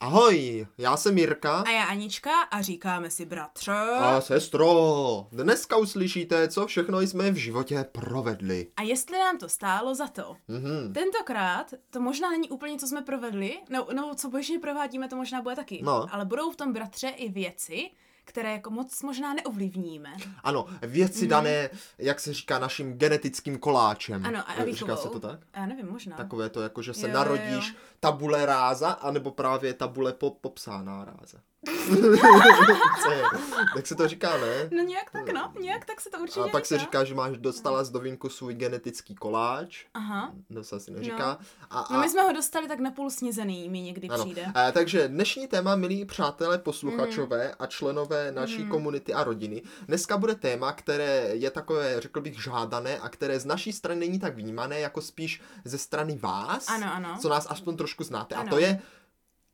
Ahoj, já jsem Jirka. A já Anička a říkáme si bratře. A sestro, dneska uslyšíte, co všechno jsme v životě provedli. A jestli nám to stálo za to. Mhm. Tentokrát to možná není úplně, co jsme provedli, no, no co běžně provádíme, to možná bude taky. No. Ale budou v tom bratře i věci, které jako moc možná neovlivníme. Ano, věci dané, jak se říká, naším genetickým koláčem. Ano, a Eh, výchovou. Říká se to tak? Já nevím, možná. Takové to, jako že se Jo, narodíš jo. tabule ráza, anebo právě tabule po, popsáná ráza. Tak se to říká, ne? No nějak tak, no, nějak tak se to určitě A pak se říká. říká, že máš dostala z dovinku svůj genetický koláč. Aha. To se asi neříká. A, a, No my jsme ho dostali tak napůl snězený, mi někdy Ano. přijde. A, takže dnešní téma, milí přátelé, posluchačové Mhm. a členové naší komunity a rodiny, dneska bude téma, které je takové, řekl bych, žádané a které z naší strany není tak vnímané, jako spíš ze strany vás, Ano, ano. co nás aspoň trošku znáte. A Ano. to je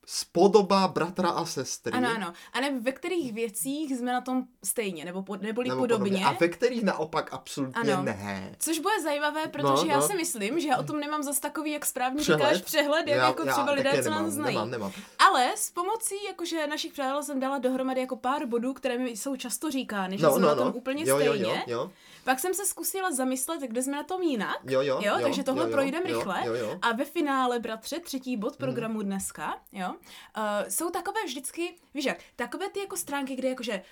spodoba bratra a sestry. Ano, ano. A nebo ve kterých věcích jsme na tom stejně, nebo, po, neboli nebo podobně. A ve kterých naopak absolutně Ano. ne. Což bude zajímavé, protože No, já no. si myslím, že já o tom nemám zas takový, jak správně Přehled? říkáš, přehled, jak Já- jako já třeba lidé, také co nemám, nás znají. Nemám, nemám. Ale s pomocí jakože našich přátel jsem dala dohromady jako pár bodů, které mi jsou často říkány, že No, jsme no, na tom no. úplně jo, jo, stejně. jo, jo. Pak jsem se zkusila zamyslet, kde jsme na tom jinak. Jo, jo, jo, jo, takže tohle jo, jo, projdeme jo, rychle. jo, jo. A ve finále, bratře, třetí bod programu dneska, jo, uh, jsou takové vždycky, víš jak, takové ty jako stránky, kde jakože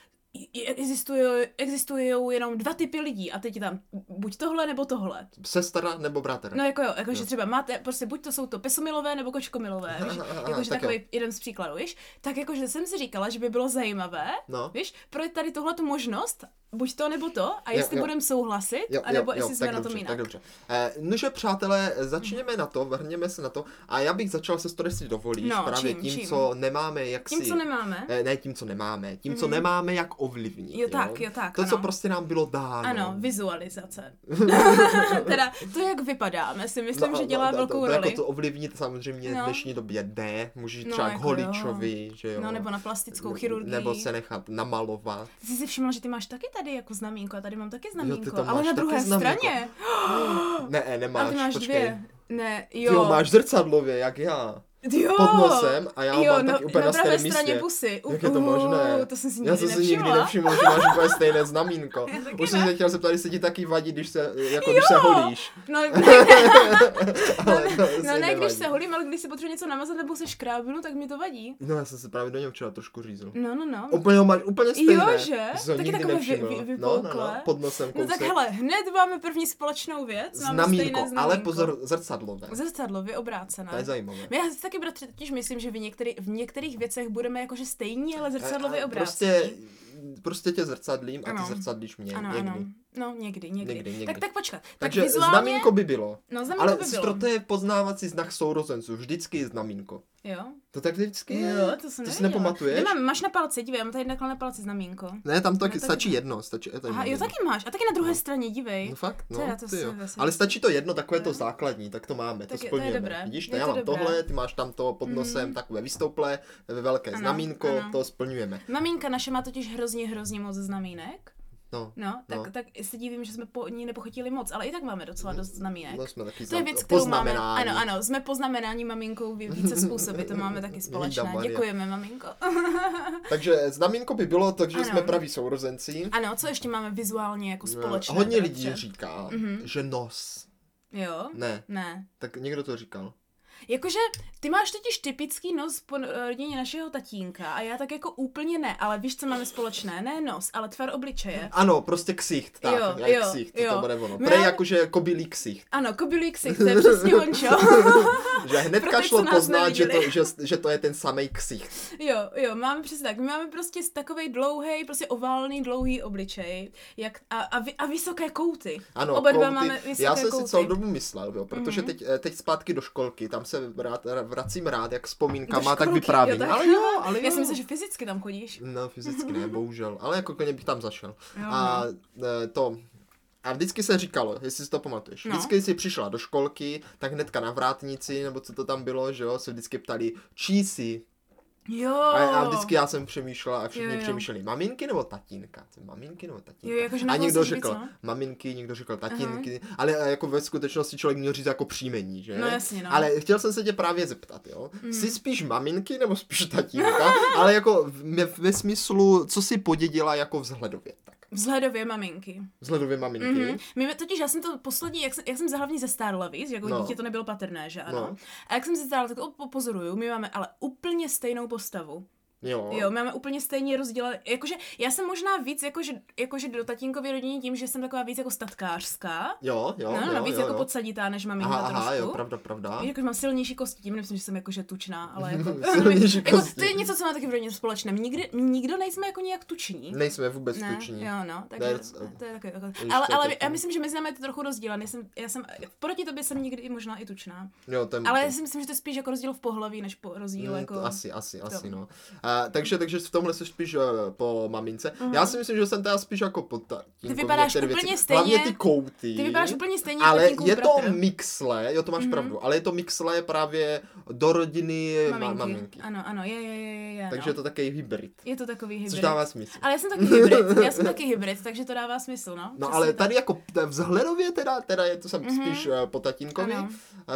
existují, existují jenom dva typy lidí a teď je tam buď tohle nebo tohle. Sestra nebo bratr. No jako jo, jakože třeba máte, prostě buď to jsou to pesomilové nebo kočkomilové, víš, jakože tak takový jeden z příkladů, víš, tak jakože jsem si říkala, že by bylo zajímavé, No. víš, pro tady tohle možnost, buď to nebo to, a jestli jo. budeme souhlasit, Jo, anebo jo, jestli jo, jsme na dobře, tom jinak. Tak dobře. Eh, nože přátelé, začněme na to, vrhněme se na to a já bych začal se to, jestli dovolíš, No, právě čím, tím, čím? co nemáme, jak Tím, si... co nemáme, Eh, ne tím, co nemáme, tím, co nemáme, jak ovlivnit. Jo, tak, jo, tak, To, co ano. prostě nám bylo dáno. ano, vizualizace. teda to, jak vypadáme, si myslím, No, že no, dělá no, velkou to, to, roli. Jako to ovlivnit samozřejmě v No. dnešní době jde, můžeš No, třeba k jako holičovi, že jo. No, nebo na plastickou chirurgii. Nebo se nechat namalovat. Ty jsi si všimla, že ty máš taky tady jako znamínko a tady mám taky Jo, znamínko, ty tam ale na druhé straně. Ne, nemáš, ty máš počkej. dvě. Ne, Ty jo. jo, máš zrcadlově, jak já. Jo. pod nosem a já jo, mám no, taky úplně na pravé stejném straně místě. pusy. Jak je to Uh, možné? To jsem si Já nikdy jsem si nikdy nevšiml, že máš úplně stejné znamínko. Já Už jsem se chtěl zeptat, jestli ti taky vadí, když se, jako když se holíš. No, ne, Ale no asi ne, když nevadí. se holím, ale když si potřebuji něco namazat nebo se škrábnu, tak mi to vadí. No já jsem se právě do něho včera trošku řízl. No, no, no. Úplně ho máš úplně stejné. Jo, že? Taky takové vy- vy- no, no, no, pod nosem No kousek. tak hele, hned máme první společnou věc. znamínko, ale pozor, zrcadlové. Zrcadlově obrácené. To je zajímavé. Já taky, bratře, totiž myslím, že v, některý, v některých věcech budeme jakože stejní, ale zrcadlově A- a obrácení. Prostě, prostě tě zrcadlím a Ano. ty zrcadlíš mě ano, někdy. ano. No, někdy, někdy. Někdy, někdy. Tak, tak počkat. Takže tak vizuálně, znamínko by bylo. No, znamínko Ale by bylo. to je poznávací znak sourozenců. Vždycky je znamínko. Jo. To tak vždycky je. Jo, to jsem Ty si nepamatuješ? Nemám, máš na palci, dívej, já mám tady takhle na palci znamínko. Ne, tam to taky tak- stačí jedno. Stačí, to je Aha, jo, jedno. taky máš. A taky na druhé straně, dívej. No fakt, no, Teda, to ty jo. zase- Ale stačí to jedno, takové to Jo. základní, tak to máme, to Tak je- to je splňujeme. dobré. Vidíš, to já to mám tohle, ty máš tam to pod nosem Mhm. takové vystoupelé, ve velké znamínko, to splňujeme. Maminka naše má totiž hrozně, hrozně moc znamínek. No, No, tak, No. tak se divím, že jsme po ní nepochytili moc, ale i tak máme docela dost znamínek. to jsme taky To je věc, kterou máme. poznamenání. Ano, ano, jsme poznamenáni maminkou ví- více způsoby, to máme taky společné. Děkujeme, maminko. Takže znamínko by bylo, takže Ano. jsme praví sourozenci. Ano, co ještě máme vizuálně jako společné? Hodně lidí říká, Mhm. že nos. Jo? Ne, Ne. tak někdo to říkal. Jakože ty máš totiž typický nos po rodině našeho tatínka a já tak jako úplně ne, ale víš, co máme společné? Ne nos, ale tvar obličeje. Ano, prostě ksicht, tak, Jo, jo, ksicht, jo. to bude ono. Prej máme- jakože kobylí ksicht. Ano, kobylí ksich, to je přesně ončo. Že hnedka Pro ty, šlo poznat, že to, že, že to je ten samý ksicht. jo, jo, máme přesně tak. My máme prostě takový dlouhý, prostě oválný, dlouhý obličej jak, a, a, vy, a vysoké kouty. Ano, Oba dva kouty. máme vysoké Já jsem si kouty. celou dobu myslel, jo, protože Mhm. teď, eh, teď zpátky do školky, tam se vrát, vracím rád, jak vzpomínkama, tak tak. Ale jo, ale jo. Já jsem myslela, že fyzicky tam chodíš. No, fyzicky ne, bohužel, ale jako klidně bych tam zašel. Jo, A eh, to, a vždycky se říkalo, jestli si to pamatuješ, No. vždycky, jsi přišla do školky, tak hnedka na vrátnici, nebo co to tam bylo, že jo, se vždycky ptali, čí jsi? Jo. A, a vždycky já jsem přemýšlela a všichni Jo, jo. přemýšleli, maminky nebo tatínka? Maminky nebo tatínka? Jo, jakože a někdo si víc, řekl no. maminky, někdo řekl tatínky, ale jako ve skutečnosti člověk měl říct jako příjmení, že? No jasně, no. Ale chtěl jsem se tě právě zeptat, jo? Jsi spíš maminky nebo spíš tatínka? ale jako ve, ve smyslu, co si podědila jako vzhledově, tak. Vzhledově maminky. Vzhledově maminky. Mm-hmm. My, totiž já jsem to poslední, jak jsem, jak jsem za hlavně zestárla víc, jako No. dítě to nebylo patrné, že ano. No. A jak jsem zestárla, tak o- pozoruju, my máme ale úplně stejnou postavu. Jo. Jo, máme úplně stejně rozdělené, jakože já jsem možná víc jakože, jakože do tatínkovy rodině tím, že jsem taková víc jako statkářská. Jo, jo, no, jo, no, víc jo, jako jo. podsaditá než maminka Aha, aha, trošku. jo, pravda, pravda. Víš, Jako, že mám silnější kosti, tím nemyslím, že jsem jakože tučná, ale jako, Silnější jako kosti. to je něco, co má taky v rodině společné. Nikdy, nikdo nejsme jako nějak tuční. Nejsme vůbec Ne, tuční. jo, no, takže That's- to je taky jako, ale, ale já myslím, že mezi námi je to trochu rozdíl. Já jsem, já jsem, proti tobě jsem někdy i možná i tučná. Jo, ten, Ale já si myslím, že to je spíš jako rozdíl v pohlaví, než po rozdíl Mm, jako... asi, asi, asi, no. A, takže, takže v tomhle jsi spíš uh, po mamince. Mhm. Já si myslím, že jsem teda spíš jako po tatínkovi Ty vypadáš některé úplně věci. stejně- Hlavně ty kouty. Ty vypadáš úplně stejně ale tatínkův je to bratr. mixle, jo to máš Mhm. pravdu, ale je to mixle právě do rodiny maminky. maminky. maminky. Ano, ano, je, je, je, je, Takže no. je to takový hybrid. Je to takový hybrid. Což dává smysl. Ale já jsem taky hybrid, já jsem taky hybrid, takže to dává smysl, no. No Přesně ale tak. tady jako vzhledově teda, teda je to jsem Mhm. spíš uh, po tatínkovi, Ano.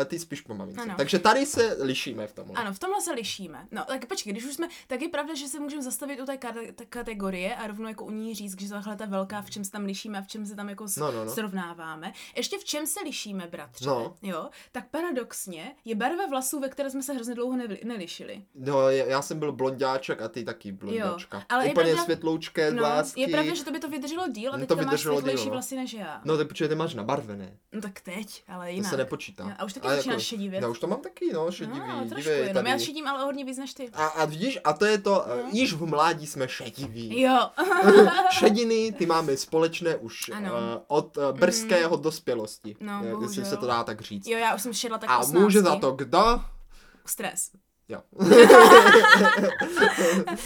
ty spíš po mamince. Ano. Takže tady se lišíme v tom. Ano, v tomhle se lišíme. No, tak počkej, když už jsme, tak je pravda, že se můžeme zastavit u té kate- té kategorie a rovnou jako u ní říct, že takhle ta velká, v čem se tam lišíme a v čem se tam jako No, no, no. srovnáváme. Ještě v čem se lišíme, bratře, No. jo, tak paradoxně je barva vlasů, ve které jsme se hrozně dlouho nevli- nelišili. No, já jsem byl blondáček a ty taky blondáčka. ale je Úplně pravda- světloučké No, vlásky. je pravda, že to by to vydrželo díl a No, teď to máš světlejší díl, no. vlasy než já. No, ty počkej, ty máš nabarvené. No tak teď, ale To jinak. se nepočítá. Jo, A už taky Ale začínáš jako- šedivět. Já už to mám taky, no, šedivý. No, trošku tady. Já šedím ale hodně víc než ty. A, a vidíš, a to je to, no. již v mládí jsme šediví. Jo. Šediny, ty máme společné už Ano. uh, od uh, brzkého dospělosti. No, eh, jestli se to dá tak říct. jo, já už jsem šedla tak a 18. může za to kdo? Stres. Jo.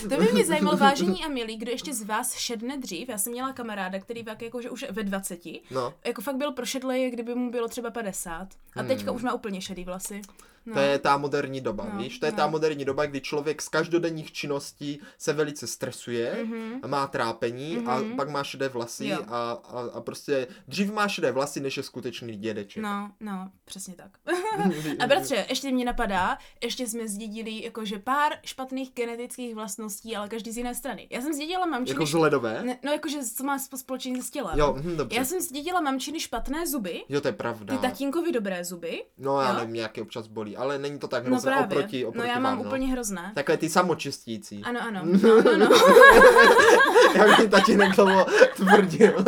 To by mě zajímalo, vážení a milí, kdo ještě z vás šedne dřív. Já jsem měla kamaráda, který fakt jakože už ve 20, No, jako fakt byl prošedlej, kdyby mu bylo třeba 50. A teďka už má úplně šedý vlasy. No. To je ta moderní doba, No, víš? To je no. ta moderní doba, kdy člověk z každodenních činností se velice stresuje, Mhm. má trápení a Mhm. pak má šedé vlasy Jo. a, a, a prostě dřív má šedé vlasy, než je skutečný dědeček. No, no, přesně tak. A bratře, ještě mě napadá, ještě jsme zdědili jakože pár špatných genetických vlastností, ale každý z jiné strany. Já jsem zdědila mamčiny... Jako vzhledové? ne, no jakože co má spo- společný s tělem. Jo, hm, dobře. Já jsem zdědila mamčiny špatné zuby, Jo, to je pravda. ty tatínkovi dobré zuby. No já Jo? nevím, nějaké občas bolí, ale není to tak No hrozné právě. oproti, oproti no já mám vám, úplně hrozné. Takové ty samočistící. Ano, ano. No, no, no. Jak mi tatínek tomu tvrdil.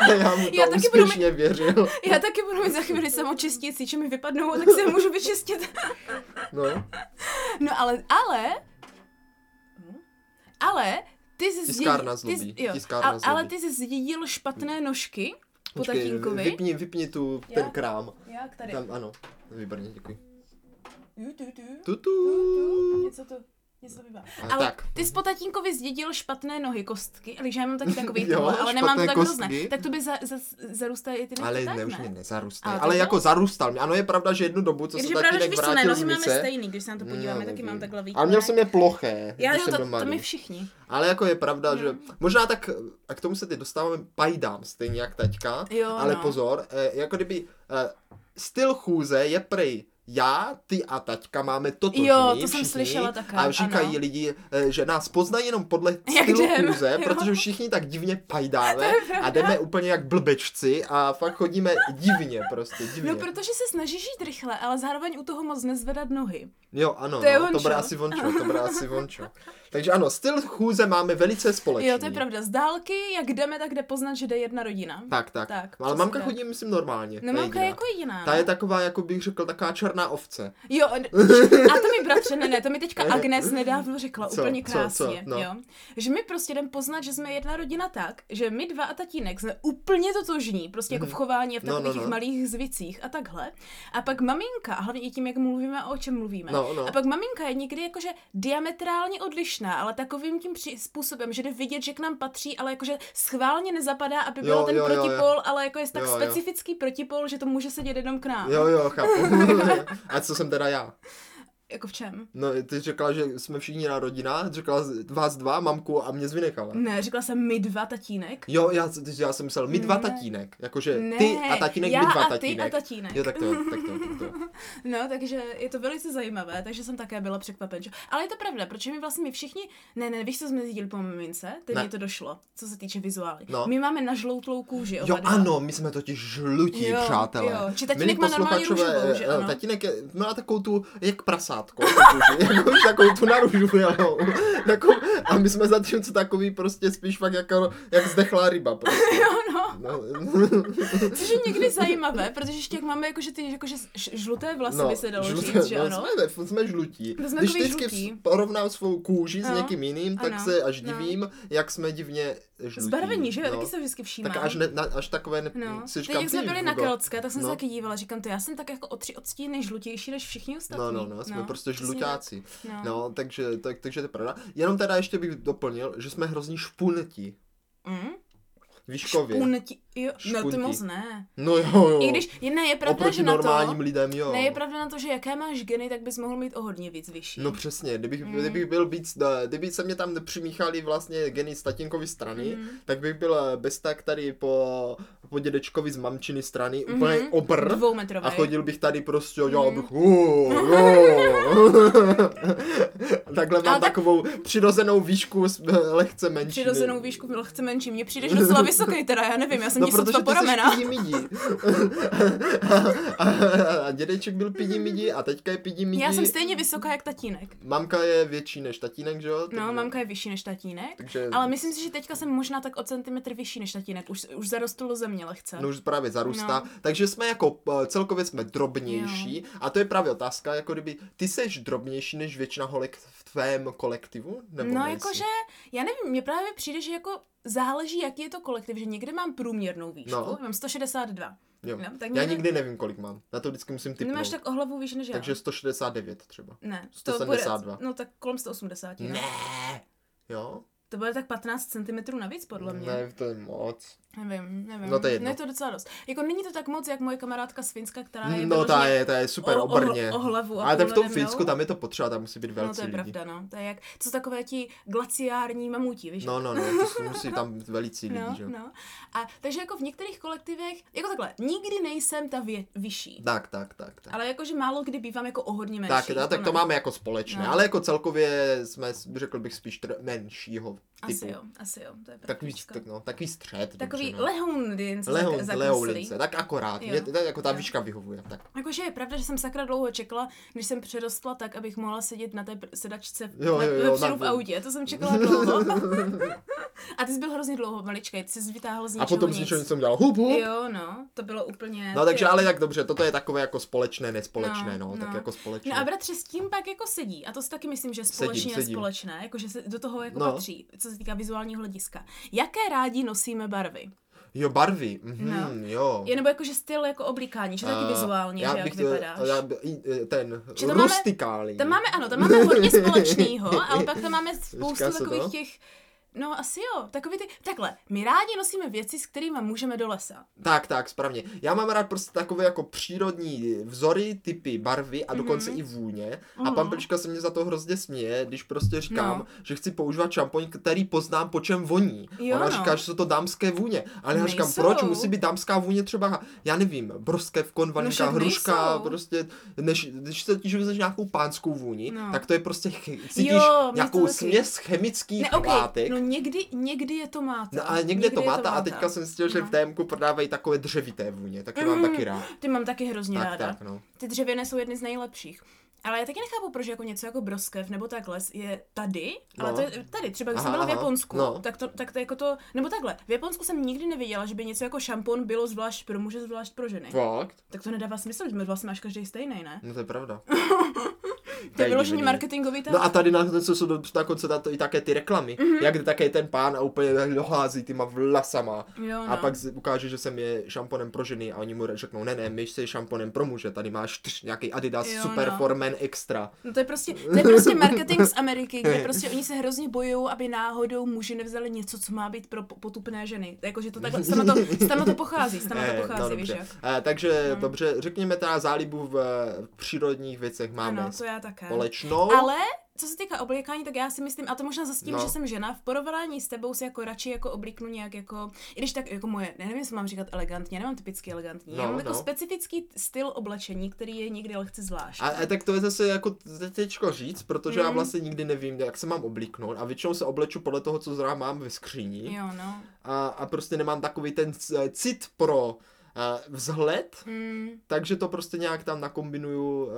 A já mu to Já taky budu úspěšně věřil. Já taky budu mít za chvíli samočistící, že mi vypadnou, tak si je můžu vyčistit. No. No ale, ale... Ale ty jsi Tiskárna zdědil, zlobí, ty, jo, tiskárna ale, ty jsi zdědil špatné nožky po Počkej, tatínkovi. vypni, vypni tu, Já? ten krám. Jak tady? Tam, ano. Výborně, děkuji. Tu, tu, tu. Tutu. Tu, tu. Něco to, něco bývá. Ale tak. ty jsi po tatínkovi zdědil špatné nohy, kostky, ale že já mám taky takový Jo, tohle, ale nemám to tak kostky. hrozné. Tak to by za, za, zarůstaly i ty Ale tak, ne, už ne? mě nezarůstal. Ale Ale, jako bylo- zarůstal mě. Ano, je pravda, že jednu dobu, co Když se je pravda, že tatínek ne, vrátil z nohy máme stejný, když se na to podíváme, No, taky mám takhle víc. Ale měl jsem je ploché, Já, když jo, jsem to, to my všichni. Ale jako je pravda, Hmm. že možná tak, a k tomu se teď dostáváme, pajdám stejně jak teďka, Jo, ale no. pozor, eh, jako kdyby eh, styl chůze je prej já, ty a taťka máme totožný Jo, to jsem všichni, slyšela také, A říkají ano. lidi, eh, že nás poznají jenom podle stylu jo. protože všichni tak divně pajdáme a jdeme úplně jak blbečci a fakt chodíme divně prostě, divně. No, protože se snažíš jít rychle, ale zároveň u toho moc nezvedat nohy. Jo, ano, To je no, to bude asi vončo, to bude asi vončo. Takže ano, styl chůze máme velice společný. Jo, to je pravda. Z dálky, jak jdeme, tak jde poznat, že jde jedna rodina. Tak, tak. Tak, Ale mamka tak. chodí, myslím, normálně. No, mamka je jako jediná. Ta no. je taková, jako bych řekl, taková černá ovce. Jo, a to mi bratře, ne, ne, to mi teďka Agnes nedávno řekla Co, úplně co, krásně, co, no. jo. Že my prostě jdeme poznat, že jsme jedna rodina tak, že my dva a tatínek jsme úplně totožní, prostě jako v chování a v No, no, takových no. malých zvicích a takhle. A pak maminka, a hlavně i tím, jak mluvíme a o čem mluvíme. No, no. A pak maminka je někdy jakože diametrálně odlišná, ale takovým tím při- způsobem, že jde vidět, že k nám patří, ale jakože schválně nezapadá, aby byl Jo, ten jo, jo, jo. protipol, ale jako je tak Jo, jo. specifický protipol, že to může sedět jenom k nám. Jo, jo, chápu. a co jsem teda já? Jako v čem? No, ty řekla, že jsme všichni na rodina, řekla vás dva, mamku a mě zvynechala. Ne, říkala jsem my dva tatínek. Jo, já, ty- já jsem myslel, my dva Ne. tatínek, jakože Ne, ty a tatínek, já my dva a ty a tatínek. tatínek. Jo, tak to, tak to, tak to. No, takže je to velice zajímavé, takže jsem také byla překvapen. Že? Ale je to pravda, protože my vlastně my všichni, ne, ne, víš, co jsme zjistili po mamince, teď mě to došlo, co se týče vizuály. No. My máme nažloutlou kůži, oba Jo, dva. ano, my jsme totiž žlutí, Jo, přátelé. jo. Či tatínek Milí má normálně růžovou, že eh, ano? Tatínek je, má takovou tu, jak prasátko, jako, takovou tu naružujelou. Takovou, a my jsme zatímco takový prostě spíš fakt jako, jak zdechlá ryba. Prostě. Jo, no. No, Což je někdy zajímavé, protože ještě jak máme jakože ty jakože žluté vlasy by se dalo žluté- říct, že no, ano? Jsme, jsme žlutí. To jsme Když vždycky žlutí. porovnám svou kůži s No, někým jiným, tak ano, se až no. divím, jak jsme divně žlutí. Zbarvení, že jo? no. Taky se vždycky všímám. Tak až, ne, na, až takové, ne, No, si teď říkám, jak jsme byli na. Keltské, tak jsem No. se taky dívala, říkám to, já jsem tak jako o tři odstíny žlutější než všichni ostatní. No, no, no, jsme prostě tak. No. No, takže, tak, takže to je pravda. Jenom teda ještě bych doplnil, že jsme hrozní špunetí. Mm? Výškově. Špunti, jo, no ty moc ne. No jo, jo. I když, je, ne, je pravda, Oproti že na normálním to, lidem, jo. ne, je pravda na to, že jaké máš geny, tak bys mohl mít o hodně víc vyšší. No přesně, kdybych, Mm. kdybych byl víc, kdyby se mě tam nepřimíchali vlastně geny z tatínkovy strany, Mm. tak bych byl eh, bez tak tady po, po dědečkovi z mamčiny strany, Mhm. úplně obr. Dvoumetrový. A chodil bych tady prostě dělal Mhm. bych "Uh, uh." Takhle mám tak- takovou přirozenou výšku lehce menší. Přirozenou výšku lehce menší. Mně přijdeš docela vysoký teda, já nevím, já jsem No protože ty jsi pidi midi. a, a dědeček byl pidi midi a teďka je pidi midi. Já jsem stejně vysoká jak tatínek. Mamka je větší než tatínek, že jo? No, Takže- mamka je vyšší než tatínek. Takže, Ale myslím si, že teďka jsem možná tak o centimetr vyšší než tatínek. Už, už zarostl do země lehce. No už právě zarůstá. No. Takže jsme jako, eh, celkově jsme drobnější. A to je právě otázka, jako kdyby, ty seš drobnější než většina holek v tvém kolektivu? Nebo no jakože, já nevím, mně právě přijde, že jako záleží, jaký je to kolektiv, že někde mám průměrnou výšku, No. mám 162. Jo. No, tak Já nikdy nevím, kolik mám. Na to vždycky musím typnout. Nemáš tak o hlavu výš než já. Takže 169 třeba. Ne, 172. To bude, no tak kolem 180. Ne. Ne. Jo? To bude tak 15 cm navíc, podle mě. Ne, to je moc. Nevím, nevím. No to je jedno. Ne, to docela dost. Jako není to tak moc, jak moje kamarádka z Finska, která je No ta je, ta je super o- o- obrně. o hlavu a Ale tak v tom Finsku tam je to potřeba, tam musí být velcí No to je lidi. pravda, no. To je jak, co takové ti glaciární mamuti, víš? No, no, no, to musí tam velicí lidi, no, že no. A takže jako v některých kolektivech, jako takhle, nikdy nejsem ta vě, vyšší. Tak, tak, tak, tak. Ale jakože málo kdy bývám jako o hodně menší. Tak, tak, tak to máme jako společné, No. ale jako celkově jsme, řekl bych, spíš tr- menšího typu. Asi jo, asi jo, to je Takový, tak, no, takový střed. Takový dobře, no. tak akorát. Jo. Mě, to, jako ta Jo. výška vyhovuje. Tak. Jakože je pravda, že jsem sakra dlouho čekala, než jsem přerostla tak, abych mohla sedět na té pr- sedačce Jo, jo, jo, na- v autě. To jsem čekala dlouho. A ty jsi byl hrozně dlouho maličkej, ty jsi vytáhl z A ničeho potom nic. něco dělal hup, hup. Jo, no, to bylo úplně... No takže jo. ale tak dobře, toto je takové jako společné, nespolečné, no, No, tak no. jako společné. No a bratře s tím pak jako sedí. A to si taky myslím, že společně Sedím, sedím. společné, jakože se do toho jako No. patří, co se týká vizuálního hlediska. Jaké rádi nosíme barvy? Jo, barvy, mhm, No. jo. Je nebo jakože styl jako oblikání, že taky A vizuálně, já že jak bych to- vypadáš. Já, by- i- ten Že to máme- rustikální. Tam máme, ano, tam máme hodně společného, ale pak tam máme spoustu Říká takových to? těch, no asi jo, takový ty, takhle, my rádi nosíme věci, s kterými můžeme do lesa. Tak, tak, správně. Já mám rád prostě takové jako přírodní vzory, typy, barvy a dokonce i vůně. A Mhm. pan Plička se mě za to hrozně směje, když prostě říkám, No. že chci používat šampoň, který poznám, po čem voní. Jo, Ona no. říká, že jsou to dámské vůně. Ale já říkám, Nejsou. proč? Musí být dámská vůně třeba, já nevím, broskevkon, vaninka, však hruška, nejsou. prostě, než, když se vezmeš nějakou pánskou vůni, No. tak to je prostě, cítíš Jo, nějakou směs chemických Ne, okay, látek. no někdy, někdy je to máta. No ale někde to máta a teďka jsem zjistil, že No. v TMku prodávají takové dřevité vůně, taky mám taky rád. Ty mám taky hrozně Tak, ráda. tak, no. Ty dřevěné jsou jedny z nejlepších. Ale já taky nechápu, proč jako něco jako broskev nebo takhle je tady, ale No. to je tady. Třeba když Aha, jsem byla v Japonsku, no. tak, to, tak to jako to, nebo takhle, v Japonsku jsem nikdy neviděla, že by něco jako šampon bylo zvlášť pro muže, zvlášť pro ženy. Fakt? Tak to nedává smysl, že vlastně máš každý stejný, ne? No to je pravda. To je vyloženě marketingový tak. No a tady na to jsou dokonce na to i také ty reklamy, Mhm. mm-hmm. jak jde také ten pán a úplně dohází tyma vlasama. jo, no. A pak ukáže, že jsem je šamponem pro ženy a oni mu řeknou, ne, ne, my jsi šamponem pro muže, tady máš tš, nějaký Adidas Jo, Super no. Formen Extra. No to je prostě, to je prostě marketing z Ameriky, kde prostě oni se hrozně bojují, aby náhodou muži nevzali něco, co má být pro po- potupné ženy. Jakože to takhle, tam to, tam to pochází, tam to Eh, pochází, no, víš jak. Eh, takže No. dobře, řekněme teda zálibu v eh, přírodních věcech máme. Ano, to já také. společnou. Ale co se týká oblékání, tak já si myslím, a to možná zase tím, No. že jsem žena, v porovnání s tebou si jako radši jako oblíknu nějak jako, i když tak jako moje, ne, nevím, jestli mám říkat elegantně, nemám typicky elegantní, No, já mám jako no. specifický styl oblečení, který je někdy lehce zvláštní. A, a tak to je zase jako těžko říct, protože já Mm. vlastně nikdy nevím, jak se mám oblíknout a většinou se obleču podle toho, co zrovna mám ve skříni Jo, no. a, a prostě nemám takový ten c- cit pro uh, vzhled, Mm, takže to prostě nějak tam nakombinuju. Uh,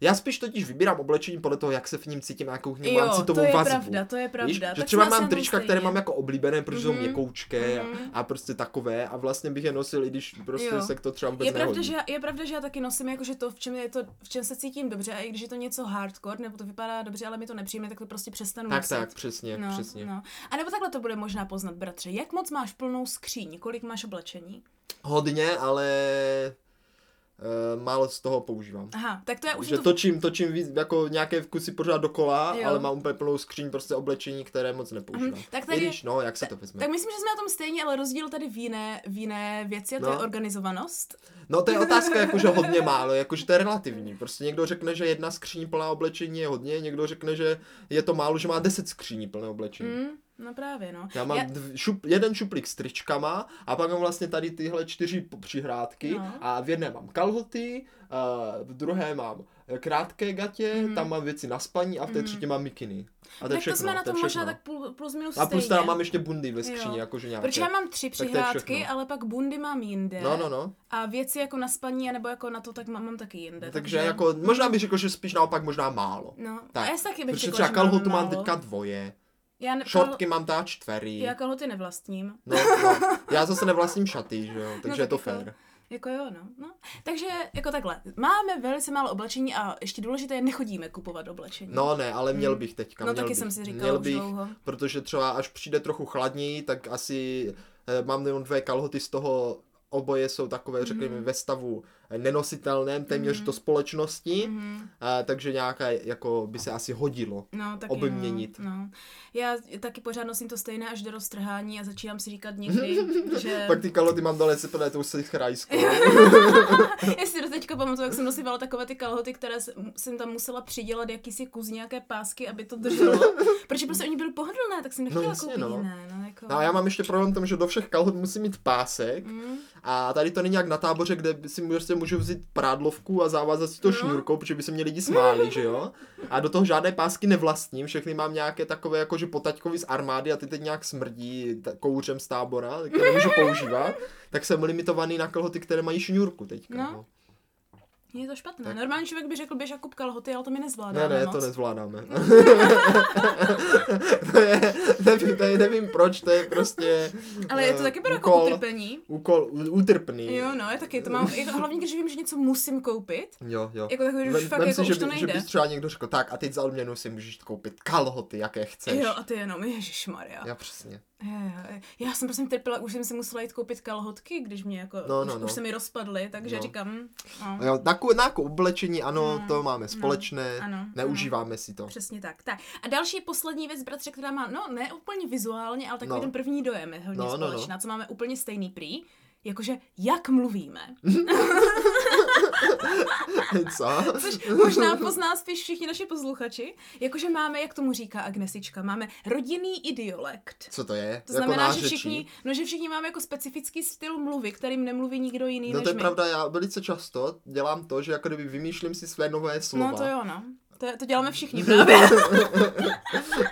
já spíš totiž vybírám oblečení podle toho, jak se v ním cítím, jakou k němu mám jo, citovou to je vazbu. pravda, to je pravda. Víš, že třeba mám trička, které stejně. mám jako oblíbené, protože jsou Mhm. měkoučké Mhm. a, a prostě takové a vlastně bych je nosil, i když prostě Jo. se to třeba vůbec Je pravda, nehodí. že já, je pravda, že já taky nosím jakože to, v čem, je to, v čem se cítím dobře, a i když je to něco hardcore, nebo to vypadá dobře, ale mi to nepřijme, tak to prostě přestanu Tak, nosit. tak, přesně, no, přesně. No. A nebo takhle to bude možná poznat, bratře. Jak moc máš plnou skříň? Kolik máš oblečení? Hodně, ale málo z toho používám. Aha, tak to je už že to... točím, točím víc, jako nějaké vkusy pořád dokola, Jo. ale mám úplně plnou skříň prostě oblečení, které moc nepoužívám. Mhm, tak I tady- když, no, jak se to vezme. Tak myslím, že jsme na tom stejně, ale rozdíl tady v jiné, v jiné věci a to No. je organizovanost. No to je otázka, jakože hodně málo, jakože to je relativní. Prostě někdo řekne, že jedna skříň plná oblečení je hodně, někdo řekne, že je to málo, že má deset skříní plné oblečení. Mm, no právě, no. Já mám Já- dv, šup, jeden šuplík s tričkama a pak mám vlastně tady tyhle čtyři přihrádky No. a v jedné mám kalhoty, a v druhé mám krátké gatě, Mhm. tam mám věci na spaní a v té Mhm. třetí mám mikiny. A to tak všechno, to jsme na to tom možná všechno. tak plus minus A plus teda mám ještě bundy ve skříni, jakože nějaké. Protože já mám tři to přihrádky, ale pak bundy mám jinde. No, no, no. A věci jako na spaní, nebo jako na to, tak mám, mám taky jinde. Takže jako, možná bych řekl, že spíš naopak možná málo. No, Tak, a já si taky bych Protože řekla, třeba mám kalhotu mám málo. teďka dvoje, Já ne, šortky mám teda čtvery. Já kalhoty nevlastním. No, no, já zase nevlastním šaty, že jo, takže je to jako- fér. Jako jo, no. no. Takže jako takhle, máme velice málo oblečení a ještě důležité je, nechodíme kupovat oblečení. No ne, ale měl Hmm. bych teďka, no měl taky bych. jsem si říkala měl bych, dlouho. protože třeba až přijde trochu chladněji, tak asi eh, mám jenom dvě kalhoty z toho oboje jsou takové, řekněme, Mhm. ve stavu nenositelném, téměř Mhm. do společnosti, Mhm. a, takže nějaké, jako by se asi hodilo. No, taky obměnit. No, no. Já taky pořád nosím to stejné až do roztrhání a začínám si říkat někdy, že... Pak ty kalhoty mám dole sepané tou se chrajskou. Já si do teďka pamatuju, jak jsem nosívala takové ty kalhoty, které jsem- tam musela přidělat jakýsi kus nějaké pásky, aby to drželo. Protože prostě oni byly pohodlné, tak jsem nechtěla No koupit no. jiné. No, jako... No a já mám ještě problém tom, že do všech kalhot musím mít pásek Mm, a tady to není jak na táboře, kde si prostě můžu vzít prádlovku a zavázat si to No. šňůrkou, protože by se mě lidi smáli, že jo? A do toho žádné pásky nevlastním, všechny mám nějaké takové jakože potaťkový z armády a ty teď nějak smrdí kouřem z tábora, které nemůžu používat, tak jsem limitovaný na kalhoty, které mají šňůrku teďka. No. No. Je to špatné. Tak. Normální člověk by řekl, běž a kup kalhoty, ale to my Ne, nezvládáme ne, moc. to nezvládáme. to je, nevím, to je, nevím proč, to je prostě Ale je to eh, taky beru jako utrpení. Úkol, utrpný. Jo, no, je taky, to mám, jako, hlavně když vím, že něco musím koupit, Jo, jo. jako takový, že už fakt jako si, že, už to by, že nejde. bys třeba někdo řekl, tak a teď za odměnu si můžeš koupit kalhoty, jaké chceš. Jo, a ty jenom, ježišmarja. Já přesně. Já jsem prostě trpěla, už jsem si musela jít koupit kalhotky, když mě jako, No, už, no, no. už se mi rozpadly, takže No. říkám, no, Jo, na jako oblečení, ano, Mm, to máme no, společné, ano, neužíváme si to. přesně tak. tak. A další poslední věc, bratře, která má, no ne úplně vizuálně, ale takový No. ten první dojem je hodně No, no, no. společná, co máme úplně stejný prý, jakože jak mluvíme. Co? Což možná pozná spíš všichni naši posluchači. Jakože máme, jak tomu říká Agnesička, máme rodinný idiolekt. Co to je? To jako znamená, že nářečí? všichni, no, že všichni máme jako specifický styl mluvy, kterým nemluví nikdo jiný No než to je my. pravda, já velice často dělám to, že jako kdyby vymýšlím si své nové slova. No to jo, no. To, to děláme všichni právě.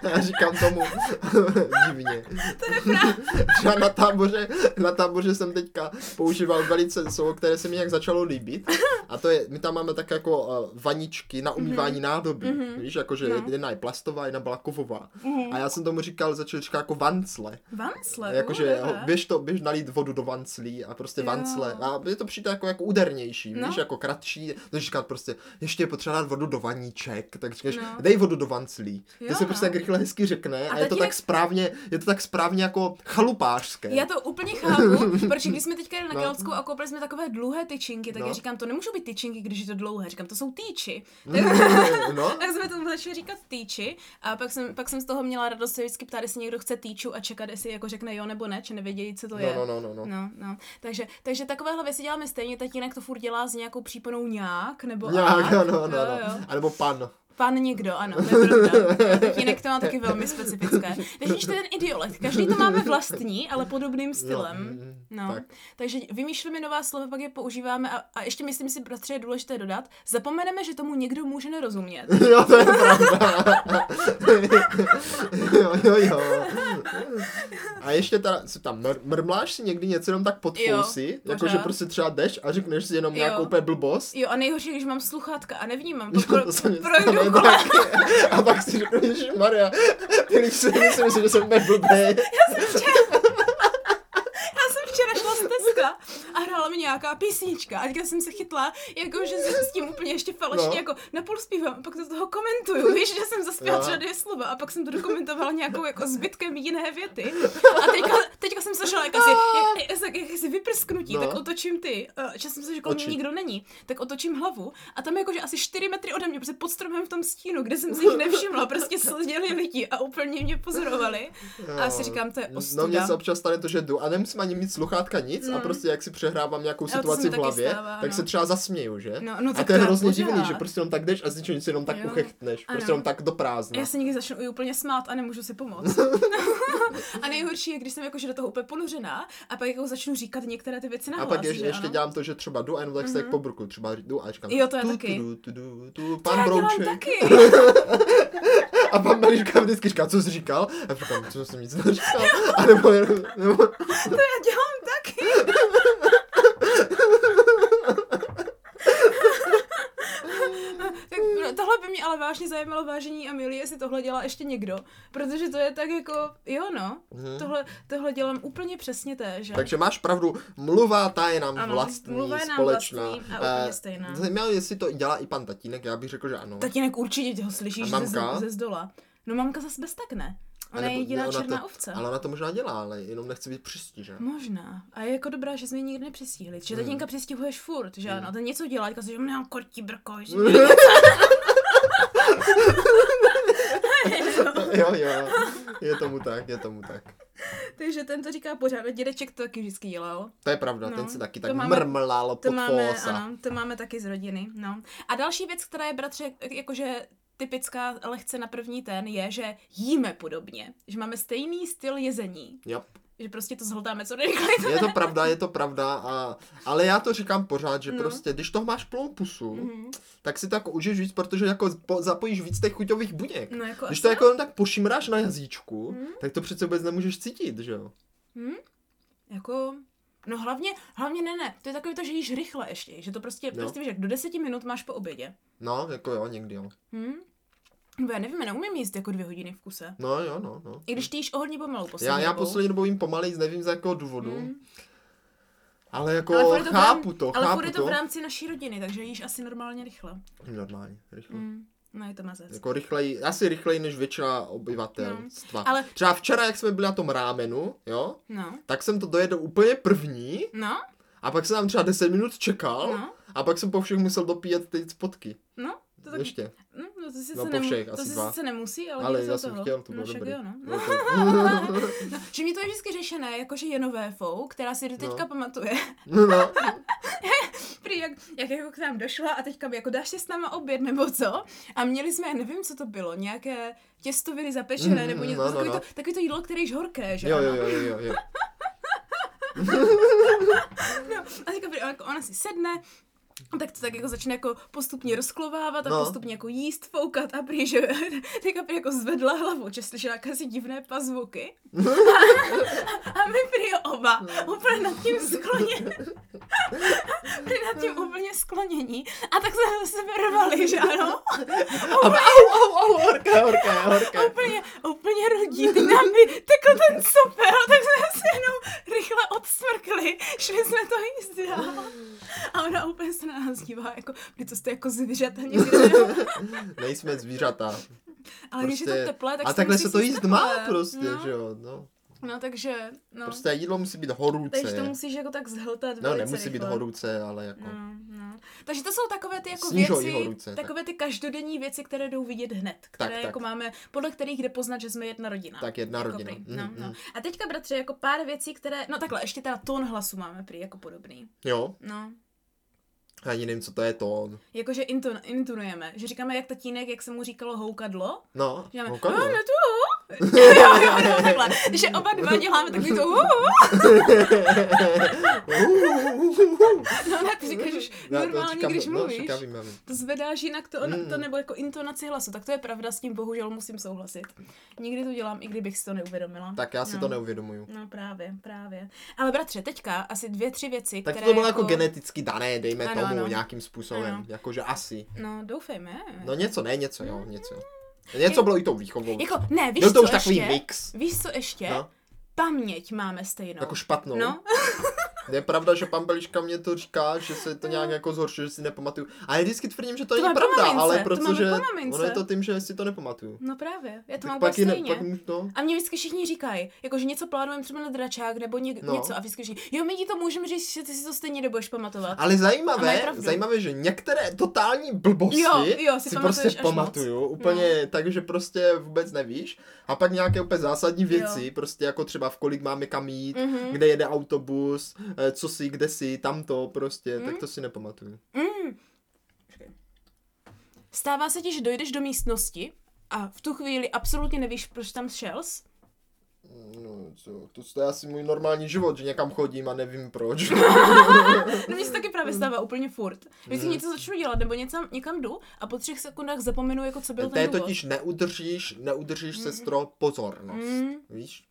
Já říkám tomu divně. To je Třeba na táboře, na táboře jsem teďka používal velice slovo, které se mi nějak začalo líbit. A to je, my tam máme tak jako uh, vaničky na umývání nádobí. Mhm. Víš, jakože No. jedna je plastová, jedna byla kovová. Mhm. A já jsem tomu říkal, začal říkat jako vancle. Vansle, Jakože běž to, běž nalít vodu do vanclí a prostě Jo. vancle. A je to přijde jako, jako údernější, No. víš, jako kratší. To říkat prostě, ještě je potřeba dát vodu do vaníček, tak říkáš, No. dej vodu do vanclí. To se prostě no. tak rychle hezky řekne a, A je to tatínek- tak správně, je to tak správně jako chalupářské. Já to úplně chápu, protože když jsme teďka jeli na No. Keltskou a koupili jsme takové dlouhé tyčinky, tak No. já říkám, to nemůžou být tyčinky, když je to dlouhé, říkám, to jsou týči. no, Tak jsme to začali říkat týči a pak jsem, pak jsem z toho měla radost se vždycky ptát, jestli někdo chce týču a čekat, jestli jako řekne jo nebo ne, či nevědějí, co to no, je. no, no, no, no. No, no. Takže, takže takovéhle věci děláme stejně, tatínek to furt dělá s nějakou příponou nějak, nebo Nějak, ak. no, no, no, jo, no. jo. A nebo pan. Pan někdo, ano, to je pravda. Tatínek to má taky velmi specifické. Je ten idiolekt. Každý to máme vlastní, ale podobným stylem. No, tak. takže vymýšlíme nová slova, pak je používáme a, a ještě myslím si, bratře, je důležité dodat, zapomeneme, že tomu někdo může nerozumět. Jo, to je pravda. jo, jo, jo. A ještě teda, si tam mr- mrmláš si někdy něco jenom tak pod Jo, fousy, jakože prostě třeba jdeš a řekneš si jenom Jo. nějakou úplně blbost. Jo, a nejhorší, když mám sluchátka a nevnímám, Jo, to pro, to mi projdu stane kolem. taky. A pak si řekneš, Maria, když si si myslím, že jsem úplně blbý. Já jsem včera Teska a hrála mi nějaká písnička a teďka jsem se chytla, jako že se s tím úplně ještě falešně No. jako napůl zpívám a pak to z toho komentuju, víš, že jsem zaspěla Jo. třeba dvě slova a pak jsem to dokumentovala nějakou jako zbytkem jiné věty a teďka, teďka jsem slyšela jak asi, jak, jak, jak, jak si vyprsknutí, No. tak otočím ty, uh, že jsem se, že mě nikdo není, tak otočím hlavu a tam jakože asi 4 metry ode mě, prostě pod stromem v tom stínu, kde jsem si jich nevšimla, prostě seděli lidi a úplně mě pozorovali a já si říkám, to je ostuda. No mně se občas stane to, že jdu a nemusím ani mít sluchátka nic a Mm. Prostě jak si přehrávám nějakou mi situaci v hlavě, stává, tak no. se třeba zasměju, že? No, no, a tak to je hrozně divný, že prostě jenom tak jdeš a z ničeho nic jenom tak Jo. uchechtneš, Ano. prostě jenom tak do prázdna. Já se někdy začnu i úplně smát a nemůžu si pomoct. a nejhorší je, když jsem jakože do toho úplně ponořená a pak jako začnu říkat některé ty věci A nahlas, pak je, že ještě ano? dělám to, že třeba jdu a jenom tak se jak po bruku, třeba jdu a říkám Jo, to je taky. Pan Brouček. A pan Meliška vždycky říká, co jsi říkal? A říkám, co jsem nic neříkal. A nebo, nebo, To já dělám taky. tak no, tohle by mě ale vážně zajímalo vážení a milí, jestli tohle dělá ještě někdo. Protože to je tak jako, jo no, Mhm. tohle, tohle dělám úplně přesně též. Takže máš pravdu, mluva ta je nám Ano, vlastní, mluva je nám společná. vlastní a úplně Eh, stejná. Zajímavé, jestli to dělá i pan tatínek, já bych řekl, že ano. Tatínek určitě tě ho slyšíš ze, ze zdola. No mamka zase bez tak ne. Ona A je nebo- jediná ne, ona černá to, ovce. Ale ona to možná dělá, ale jenom nechce být přistí, že? Možná. A je jako dobrá, že jsme ji nikdy nepřistihli. Že Hmm. tatínka přistihuješ furt, že ano. A ten něco dělá, říká si, že mám kortí brko, že jo, jo, je tomu tak, je tomu tak. Takže ten to říká pořád. A dědeček to taky vždycky dělal. To je pravda, No, ten si taky to tak máme- mrmlal To pod máme, fósa. ano, to máme taky z rodiny. No. A další věc, která je, bratře, jakože typická lehce na první ten, je, že jíme podobně. Že máme stejný styl jezení. Jo. Že prostě to zhltáme co nejrychleji. Je to pravda, je to pravda, a, ale já to říkám pořád, že No. prostě, když toho máš plnou pusu, Mhm. tak si to jako užiješ víc, protože jako po, zapojíš víc těch chuťových buněk. No jako Když to jako jen tak pošimráš na jazyčku, Mhm. tak to přece vůbec nemůžeš cítit, že jo? Hm? Jako, no hlavně, hlavně ne, ne, to je takový to, že jíš rychle ještě, že to prostě, Jo. prostě víš, jak do deseti minut máš po obědě. No, jako jo, někdy jo. Hm? Nebo já nevím, já neumím jíst jako dvě hodiny v kuse. No jo, no, no. I když ty jíš o hodně pomalu poslední Já, já dobou. poslední dobou jim pomalej, nevím z jakého důvodu, Hm. ale jako Ale to chápu to, Ale chápu furt je to. to v rámci naší rodiny, takže jíš asi normálně rychle. Normálně, rychle. Hm. No je to mazec. Jako rychleji, asi rychleji než většina obyvatelstva. Ale- Třeba včera, jak jsme byli na tom rámenu, jo, No, tak jsem to dojedl úplně první no, a pak jsem tam třeba 10 minut čekal no, a pak jsem po všech musel dopíjet ty spotky. no. To taky, Ještě. no, no, to, sice No, po nemu, všech, to asi si sice nemusí, ale, Ale já jsem toho. chtěl, to no, bylo však dobrý. Jo, no. No, že mě to je vždycky řešené, jakože je nové fou, která si do teďka No. pamatuje. No, no. Prý, jak, jak jako k nám došla a teďka jako dáš si s náma oběd nebo co? A měli jsme, já nevím, co to bylo, nějaké těstoviny zapečené Mm, nebo něco, no, no, takový, no. To, takový to jídlo, které již horké, že Jo, jo, jo, jo, jo. No, a teďka jako ona si sedne, tak to tak jako začne jako postupně rozklovávat a No. postupně jako jíst, foukat a prý, že teďka prý jako zvedla hlavu, že slyšela jakési divné pazvuky. A my prý oba úplně nad tím sklonění. prý nad tím úplně sklonění. A tak jsme se rvali, že ano? A au, au, au, horké, horké, horké. úplně, úplně rodí. Teď nám by tekl ten sopel, tak jsme se jenom rychle odsmrkli. Šli jsme to jíst dál. A ona úplně se na nás dívá, jako, kdy to jste jako zvířata někde. Nejsme zvířata. Ale když je to teplé, tak a takhle se to jíst má prostě, no. že jo, no. No takže, no. Prostě jídlo musí být horúce. takže to musíš jako tak zhltat No, nemusí být rychle. horúce, ale jako... No, no. Takže to jsou takové ty jako Snižují věci, horúce, tak. takové ty každodenní věci, které jdou vidět hned, které tak. jako máme, podle kterých jde poznat, že jsme jedna rodina. Tak jedna jako rodina. Prý. Mhm, No, mhm. no. A teďka, bratře, jako pár věcí, které, no takhle, ještě teda tón hlasu máme prý jako podobný. Jo, No, ani nevím, co to je tón. jakože inton, intonujeme, že říkáme jak tatínek, jak se mu říkalo houkadlo. No, Říkáme, houkadlo. no tu. Jo, jo, jo, takhle. Že oba dva děláme takový to, uh, no ne, ty říkáš už to normálně, když no, mluvíš. vím. To zvedáš jinak to, Mm. to nebo jako intonaci hlasu, tak to je pravda, s tím bohužel musím souhlasit. Nikdy to dělám, i kdybych si to neuvědomila. Tak já si no. to neuvědomuju. No právě, právě. Ale bratře, teďka asi dvě, tři věci, Tak které to bylo jako geneticky dané, dejme Ano, tomu, ano. nějakým způsobem. Ano. Jakože asi. No, doufejme. No něco, ne, něco, jo, něco. Něco bylo i tou výchovou. Jako, ne, víš Byl to co už takový ještě? mix. Víš co ještě? No, Paměť máme stejnou. jako špatnou. No, Je pravda, že pan Beliška mě to říká, že se to nějak jako zhoršuje, že si nepamatuju. A já vždycky tvrdím, že to, To není pravda, mamince, ale protože ono je to tím, že si to nepamatuju. no právě, já to Tak mám pak, úplně i ne, stejně. pak to... A mě vždycky všichni říkají, jako že něco plánujeme třeba na dračák nebo ně, No. něco a vždycky říkají, jo, my ti to můžeme říct, že ty si to stejně nebudeš pamatovat. Ale zajímavé, zajímavé, že některé totální blbosti Jo, jo, si si prostě až moc. pamatuju, úplně tak, že prostě vůbec nevíš. A pak nějaké úplně zásadní věci, Jo. prostě jako třeba v kolik máme kam jít, Mhm. kde jede autobus, co si, kde si, tamto prostě, Mhm. tak to si nepamatuju. Mm. Stává se ti, že dojdeš do místnosti a v tu chvíli absolutně nevíš, proč tam šels? No, co, to, to je asi můj normální život, že někam chodím a nevím proč. No mně se taky právě stává úplně furt. Vždycky Mhm. něco začnu dělat, nebo něco, někam jdu a po třech sekundách zapomenu, jako co byl ten důvod. totiž neudržíš, neudržíš sestro pozornost, Mm. víš?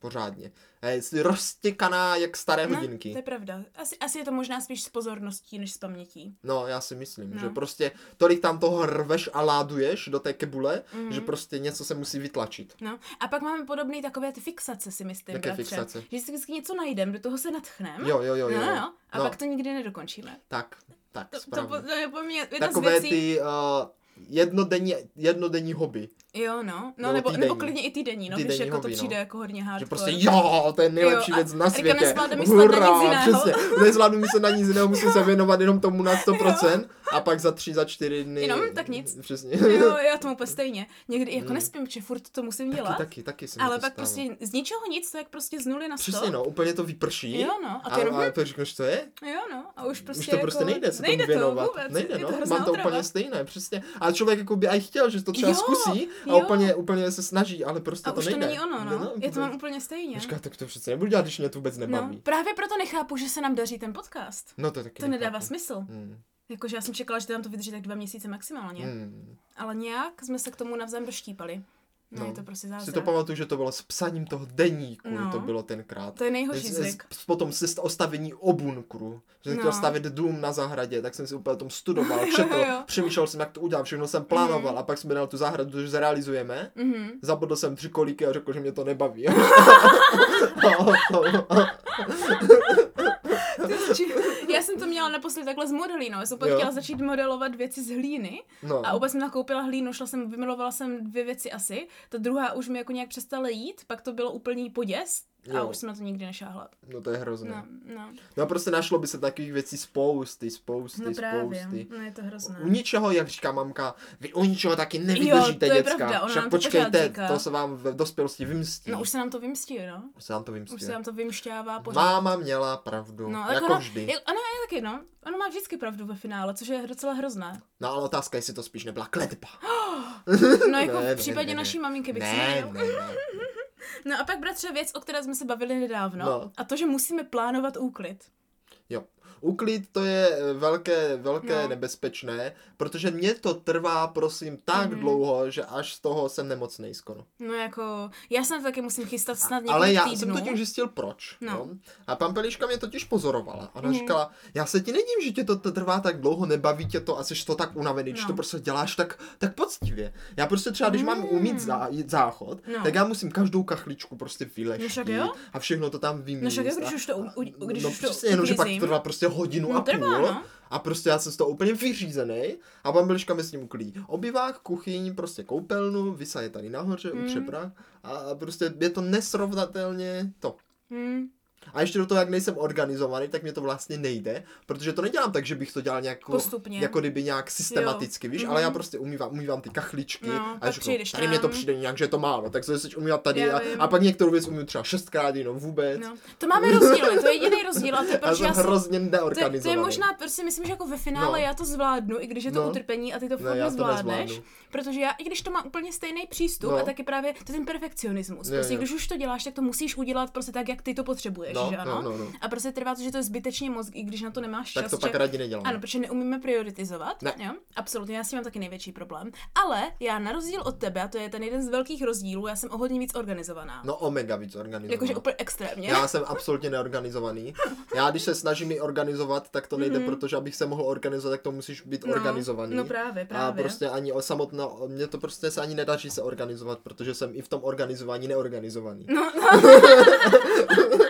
Pořádně. Jsi roztěkaná jak staré No, hodinky. to je pravda. Asi, asi je to možná spíš s pozorností, než s pamětí. No, já si myslím, No. že prostě tolik tam toho rveš a láduješ do té kebule, Mhm. že prostě něco se musí vytlačit. No. A pak máme podobné takové ty fixace, si myslím, Jaké bratře. fixace? Že si vždycky něco najdem, do toho se natchneme. Jo, jo, jo, jo. No, jo. no, a No. pak to nikdy nedokončíme. Tak, tak, To, to, to je po mně jedna Takové z věcí. ty uh, jednodenní, jednodenní hobby. Jo, no. No, Nebo nebo, nebo klidně i týdenní, no, Týdenní když jako to přijde no. jako hodně Že hardcore. prostě jo, to je nejlepší Jo, věc na světě. na jiného. přesně. Nezvládnu myslet na nic jiného, musím se věnovat jenom tomu na 100% a pak za tři, za čtyři dny. Jenom tak nic. Přesně. Jo, já tomu úplně stejně. Někdy jako Mm. nespím, že furt to musím dělat. Taky, taky, taky se mi ale to pak stává. prostě z ničeho nic, to jak prostě z nuly na sto. Přesně no, úplně to vyprší. Jo, no. A ty a, to říkáš, co je? jo, no. A už prostě Už to prostě jako, nejde se nejde tomu věnovat. To vůbec, nejde, no. to Mám to úplně stejné, přesně. A člověk jako by aj chtěl, že to třeba Jo, zkusí a jo. úplně, úplně se snaží, ale prostě A to už to nejde. není ono, no. Já to mám úplně stejně. Říká, tak to přece nebudu dělat, když mě to vůbec No, nebaví. právě proto nechápu, že se nám daří ten podcast. No, to taky To nedává nechápu. smysl. Hmm. Jakože já jsem čekala, že nám to vydrží tak dva měsíce maximálně. Hmm. Ale nějak jsme se k tomu navzájem doštípali. No, No. je to prostě Si zázrak. to pamatuju, že to bylo s psaním toho deníku, No. to bylo tenkrát. To je nejhorší zvyk. Potom se ostavení o bunkru. Že jsem No. chtěl stavět dům na zahradě, tak jsem si úplně tom studoval, Jo, četl, jo. přemýšlel jsem, jak to udělám, všechno jsem plánoval a pak jsme dali tu zahradu, že zrealizujeme. Mhm. Zabodl jsem tři kolíky a řekl, že mě to nebaví. Či- Já jsem to měla naposledy takhle s modelínou. Já jsem Jo. chtěla začít modelovat věci z hlíny. no. A úplně jsem nakoupila hlínu, šla jsem, vymalovala jsem dvě věci asi. Ta druhá už mi jako nějak přestala jít, pak to bylo úplný poděs a Jo. už jsem na to nikdy nešáhla. no to je hrozné. No, no, No a prostě našlo by se takových věcí spousty, spousty, no právě. spousty. No je to hrozné. U ničeho, jak říká mamka, vy u ničeho taky Jo, nevydržíte, to je děcka. pravda, Však to počkejte, říká. to se vám v dospělosti vymstí. No už se nám to vymstí, no. Už se nám to Už vymstí. se nám to vymšťává pořád. Máma měla pravdu, No, tak jako ona, vždy. Ano, je taky, no. Ona má vždycky pravdu ve finále, což je docela hrozné. No ale otázka, jestli to spíš nebyla kletba. No jako Ne, v případě ne, ne, naší maminky bych si Ne, ne, ne. No a pak bratře věc, o které jsme se bavili nedávno. No. A to, že musíme plánovat úklid. Jo. Uklid to je eh, velké, velké No. nebezpečné, protože mě to trvá, prosím, tak Mhm. dlouho, že až z toho jsem nemocnej skoro. No jako, já to taky musím chystat snad několik Ale já týdnů. jsem totiž zjistil proč. No. No. A pan Peliška mě totiž pozorovala. Ona Mhm. říkala, já se ti nedím, že tě to trvá tak dlouho, nebaví tě to a jsi to tak unavený, když No. to prostě děláš tak, tak poctivě. Já prostě třeba, když mám Mm. umít zá, záchod, No. tak já musím každou kachličku prostě No vyleštit jo. a všechno to tam vymíst. No však jo, když už to, u, u, když no už to přesně, jenom, že pak to trvá prostě hodinu No, a trvá, půl. no. A prostě já jsem z toho úplně vyřízený a bambiliška mi s ním uklidí. Obyvák, kuchyň, prostě koupelnu, vysaje tady nahoře, Mm. utře prach a prostě je to nesrovnatelně to. Hmm. A ještě do toho, jak nejsem organizovaný, tak mě to vlastně nejde, protože to nedělám tak, že bych to dělal nějak, Postupně. jako kdyby nějak systematicky, víš, Mhm. ale já prostě umývám, umývám ty kachličky No, a řeknu, tady mě to přijde nějak, že je to málo, tak se začneš umývat tady a, a, pak některou věc umím třeba šestkrát jenom vůbec. No. To máme rozdíly, to je jediný rozdíl a to je Já proč jsem já jsem... hrozně To je, neorganizovaný. to je možná, prostě myslím, že jako ve finále No. já to zvládnu, i když je to No. utrpení a ty to Ne, fakt to nezvládneš. protože já, i když to mám úplně stejný přístup, No. a taky právě to je ten perfekcionismus. Jo, Prostě jo. když už to děláš, tak to musíš udělat prostě tak, jak ty to potřebuješ, No, že ano? no, no, no. A prostě trvá to, že to je zbytečně moc, i když na to nemáš Tak čas. to pak že... radši nedělám. Ano, protože neumíme prioritizovat. Ne. Jo? Absolutně, já s tím mám taky největší problém. Ale já na rozdíl od tebe, a to je ten jeden z velkých rozdílů, já jsem o hodně víc organizovaná. No omega víc organizovaný. Jakože úplně extrémně. Já jsem absolutně neorganizovaný. Já když se snažím i organizovat, tak to nejde, Mhm. protože abych se mohl organizovat, tak to musíš být no, organizovaný. No právě, A právě. prostě ani o samotno, mně to prostě se ani nedaří se organizovat, protože jsem i v tom organizování neorganizovaný. No,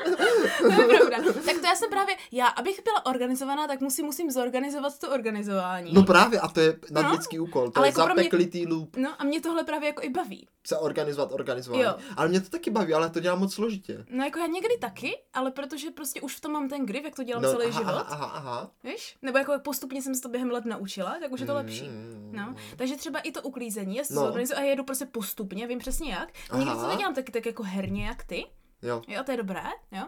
to je pravda. Tak to já jsem právě, já, abych byla organizovaná, tak musím, musím zorganizovat to organizování. No právě, a to je nadlidský úkol, to Ale je jako pro mě- zapeklitý loop, No a mě tohle právě jako i baví. se organizovat, organizování. Jo. Ale mě to taky baví, ale to dělám moc složitě. No jako já někdy taky, ale protože prostě už v tom mám ten grip, jak to dělám No, celý aha, život. aha, aha, aha. Víš? Nebo jako postupně jsem se to během let naučila, tak už je to lepší. Mm. No, takže třeba i to uklízení, já se No. zorganizuju a jedu prostě postupně, vím přesně jak. Někdy to nedělám taky tak jako herně jak ty, Jo. jo, to je dobré, jo.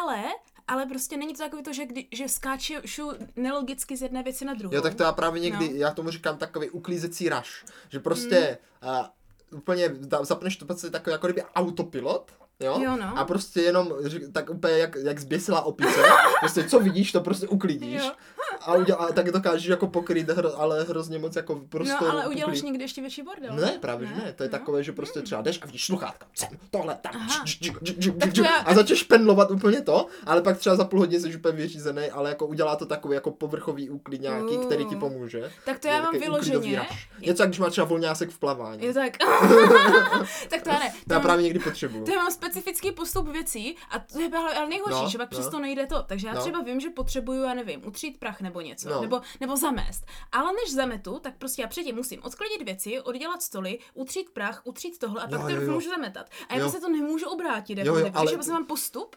Ale, ale prostě není to takový to, že, kdy, že skáču nelogicky z jedné věci na druhou. Jo, tak to já právě někdy, No. já tomu říkám takový uklízecí rush, že prostě Mm. uh, úplně zapneš to prostě takový jako kdyby autopilot, jo? Jo, no. A prostě jenom tak úplně jak, jak zběsila opice, prostě co vidíš, to prostě uklidíš. Jo. A, uděl, a tak dokážeš jako pokryt, hro, ale hrozně moc jako prostě. No, ale uděláš někdy ještě větší bordel. Ne, právě že ne. To je no. takové, že prostě třeba jdeš a vidíš sluchátka, sem, tohle, tam, dž, dž, dž, já- a začneš pendlovat úplně to, ale pak třeba za půl hodiny jsi úplně vyřízený, ale jako udělá to takový jako povrchový úklid nějaký, který ti pomůže. Tak to já mám vyloženě. Něco, jak když má třeba volňásek v plavání. Je tak. tak to já ne. To já právě někdy potřebuju. To já mám specifický postup věcí a to je ale, nejhorší, No, že pak no. přesto nejde to. Takže já No. třeba vím, že potřebuju, já nevím, utřít prach nebo něco, No. nebo, nebo zamést. Ale než zametu, tak prostě já předtím musím odklidit věci, oddělat stoly, utřít prach, utřít tohle a pak Jo, to jo, můžu zametat. A já se to nemůžu obrátit, jako Jo, jo, ale- že mám postup.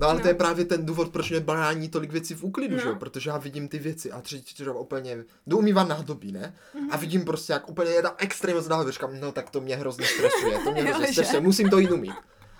No ale No. to je právě ten důvod, proč mě brání tolik věcí v úklidu, No. že jo? Protože já vidím ty věci a třetí třeba úplně, jdu umývat nádobí, ne? A Mhm. vidím prostě, jak úplně je tam extrémně říkám, no tak to mě hrozně stresuje, to mě hrozně stresuje, musím to jít umít.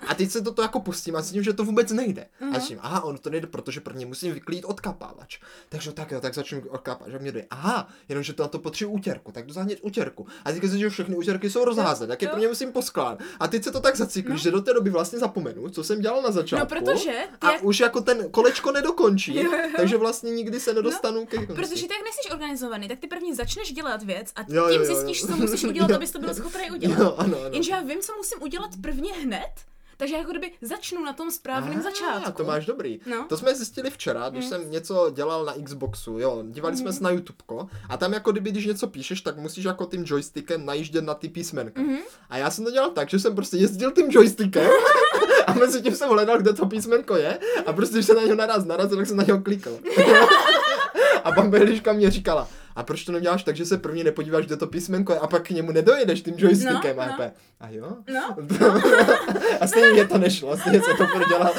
A teď se toto jako pustím a cítím, že to vůbec nejde. Mhm. A říkám, aha, on to nejde, protože prvně musím vyklít odkapávač. Takže tak jo, tak začnu odkapávat. A mě jde, aha, jenomže to na to potřebuji útěrku, tak jdu zahnět útěrku. A teďka si, že všechny útěrky jsou rozházené, tak je pro ně musím poskládat. A teď se to tak zacyklí, No. že do té doby vlastně zapomenu, co jsem dělal na začátku. No protože ty A jak, už jako ten kolečko nedokončí, takže vlastně nikdy se nedostanu ke konci. Protože ty jak nejsi organizovaný, tak ty první začneš dělat věc a tím Jo, jo, jo, jo. zjistíš, co musíš udělat, abys to byl schopný udělat. Jo, ano, ano. Jenže já vím, co musím udělat prvně hned, takže jako kdyby začnu na tom správném začátku. to máš dobrý. No. To jsme zjistili včera, když Mm. jsem něco dělal na Xboxu, jo, dívali jsme se na YouTubeko a tam jako kdyby, když něco píšeš, tak musíš jako tím joystickem najíždět na ty písmenka. Mhm. A já jsem to dělal tak, že jsem prostě jezdil tím joystickem a mezi tím jsem hledal, kde to písmenko je a prostě, když jsem na něho naraz narazil, tak jsem na něho klikl. a bambeliška mě říkala, a proč to neděláš tak, že se prvně nepodíváš, kde to písmenko je a pak k němu nedojedeš tím joystickem No, a, no. a jo? No, a stejně mě to nešlo, stejně jsem to prodělal,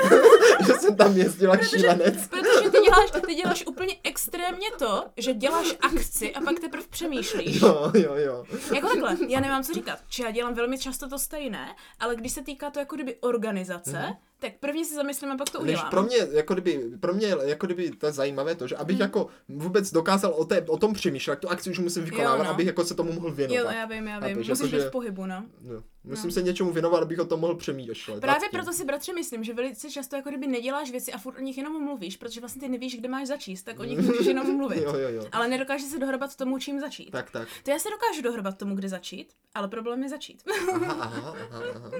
že jsem tam jezdil jak šílenec. protože ty děláš, ty děláš úplně extrémně to, že děláš akci a pak teprve přemýšlíš. Jo, jo, jo. Jako takhle, já nemám co říkat, či já dělám velmi často to stejné, ale když se týká to jako kdyby organizace, Mhm. Tak prvně si zamyslím a pak to Než udělám. pro mě, jako kdyby, pro mě, jako kdyby to je zajímavé to, že abych Hmm. jako vůbec dokázal o, té, o tom přemýšlet, tu akci už musím vykonávat, Jo, no. abych jako se tomu mohl Jo, věnovat. já vím, já vím. Musíš jako, být že- v pohybu, no. No. Musím No. se něčemu věnovat, abych o tom mohl přemýšlet. Právě proto si, bratře, myslím, že velice často jako kdyby neděláš věci a furt o nich jenom mluvíš, protože vlastně ty nevíš, kde máš začít, tak o nich můžeš jenom mluvit. jo, jo, jo. Ale nedokážeš se dohrabat tomu, čím začít. Tak, tak. To já se dokážu dohrabat tomu, kde začít, ale problém je začít. Aha, aha, aha, aha.